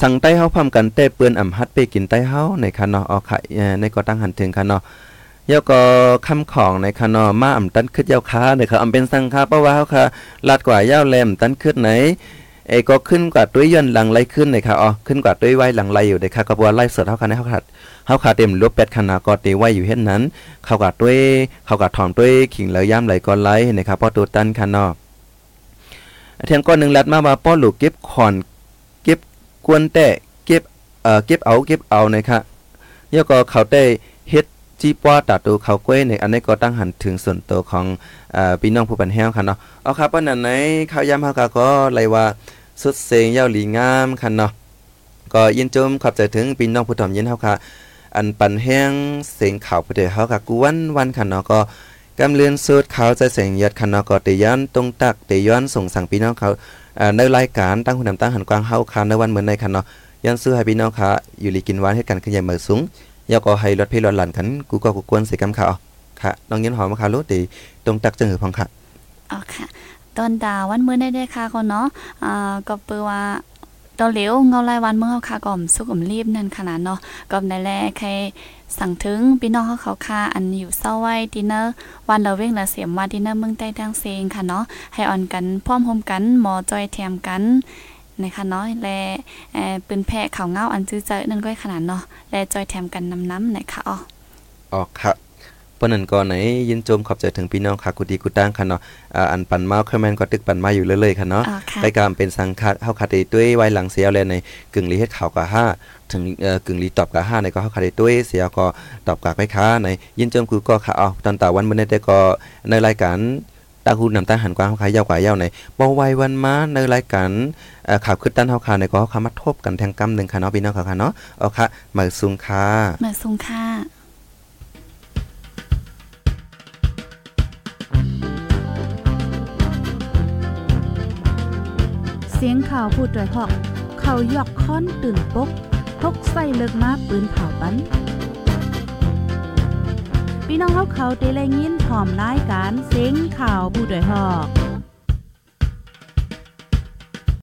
สั่งใต้เฮาพร้อมกันแต่เปิ้นอ่ำฮัดไปกินใต้เฮาในคันเนาะเอาไข่เอ่อในก็ตั้งหันถึงคันเนาะ ยาก็คำของในคันเนาะมาตันขึ้นยาค้าในครับอำเป็นสังคาเพราะว่าเฮาค่ะลัดกว่ายาวแหลมตันขึ้นไหนเอก็ขึ้นกว่าด้วยย่อนหลังไหลขึ้นในค่ะอ๋อขึ้นกว่าด้วยไว้หลังไหลอยู่ในค่ะก็บว่าไล่เสดเฮาค่ะในเฮาค่ะเฮาค่ะเต็มลบแปดขนาดก็ตีไว้อยู่เฮ็ดนั้น เข้ากับด้วยเข้ากับถอมด้วยขิงเลยย่ำไหลก่อนไหลนะครับพราะตัวตันคันนาะเทียงก้อนหนึ่งลัดมาว่าป้อหลูกเก็บขอนเก็บกวนแต่เก็บเอ่อเก็บเอาเก็บเอานะครับแล้วก็เขาได้เฮ็ด จจีปอตัดตัวเขากล้วยในอันนี้ก็ตั้งหันถึงส่วนตัวของอพี่น้องผู้ปันแห้วค่ะเนาะเอาครับปานนั้นไหนข้าวยามเฮาก็ก็เลยว่าสุดเสียงยาวหลีงามค่ะเนาะก็ยินจมขอบใจถึงพี่น้องผู้ถ่อมยินเฮาค่ะอันปันแห้งเสียงข่าวผู้ใดเฮาก็กวนวันค่ะเนาะก็กำเลือนสุดเขาใจเสียงยัดค่ะเนาะก็เตย้อนตรงตักเตย้อนส่งสั่งพี่น้องเขาในรายการตั้งหุ่นนำตั้งหันกวางเฮาค่ะในวันเหมือนในค่ะเนาะยันซื้อให้พี่น้องค่ะอยู่ลีกินหวานให้กันขึ้นใหญ่เหมือสูง ยาก็ให้รถพี่รถหลันกันกูก็กูกวนใส่กำข่าวค่ะน้องยินหอมมาค่ะรถดีตรงตักจังหือพองค่ะอ๋อค่ะ ตอนดาวันมื้อได้ได้ค่ะก็เนาะอ่าก็เปือว่าตอนเหลวเงาลายวันเมื่อเฮาค่ะก็สุกอมรีบนั่นขนาดเนาะก็ได้แลใครสั่งถึงพี่น้องเขาเขาค่ะอันอยู่เศร้าไว้ดินเนอร์วันเละเว้งละเสียมว่าดินเนอร์เมืองใต้ดังเซงค่ะเนาะให้อ่อนกันพร้อมโฮมกันหมอจอยแถมกัน นะคะเนาะและเอ่อปืนแพะเขาวเงาอันจื้อเจอนั่นก็ขนาดเนาะและจอยแถมกันน้ำๆนะคะอ๋อออกค่ะปนนั้นก่อนไหนยินโจมขอบใจถึงพี่น้องค่ะกูดีกูตั้งค่ะเนาะอ่าอันปันมาค่อยแม่นก็ตึกปันมาอยู่เรื่อยๆค่ะเนาะอ๋อค่ะรายการเป็นสังคัดเฮาคัดได้ด้วยไว้หลังเสียแล้วในกึ่งลีเฮ็ดข่าวกับห้าถึงเอ่อกึ่งลีตอบกับห้าในก็เฮาคัดได้ด้วยเสียก็ตอบกับไปค้าในยินโจมคือก็ค่ะเอาตอนตาวันมื้อนี้ได้ก็ในรายการ ตาหูนำตาหันกว้างเฮาขายยาวกว่ายาวในบ่ไววันมาในรายการเอ่อข่าวขึ้นต้านเฮาค่ะในก็เฮาคามาทบกันแทงกำหนึงค่ะเนาะพี่น้องค่ะเนาะเอาค่ะมาซุงค่ะมาซุงค่ะเสียงข่าวพูดด้วยหอก เขายกค้อนตื่นปกพกใส่เลิกมาปืนเผาปัน พี่น้องเขาเขาได้แลยินพร้อมรายการเสียงข่าวผู้ด้วยหอก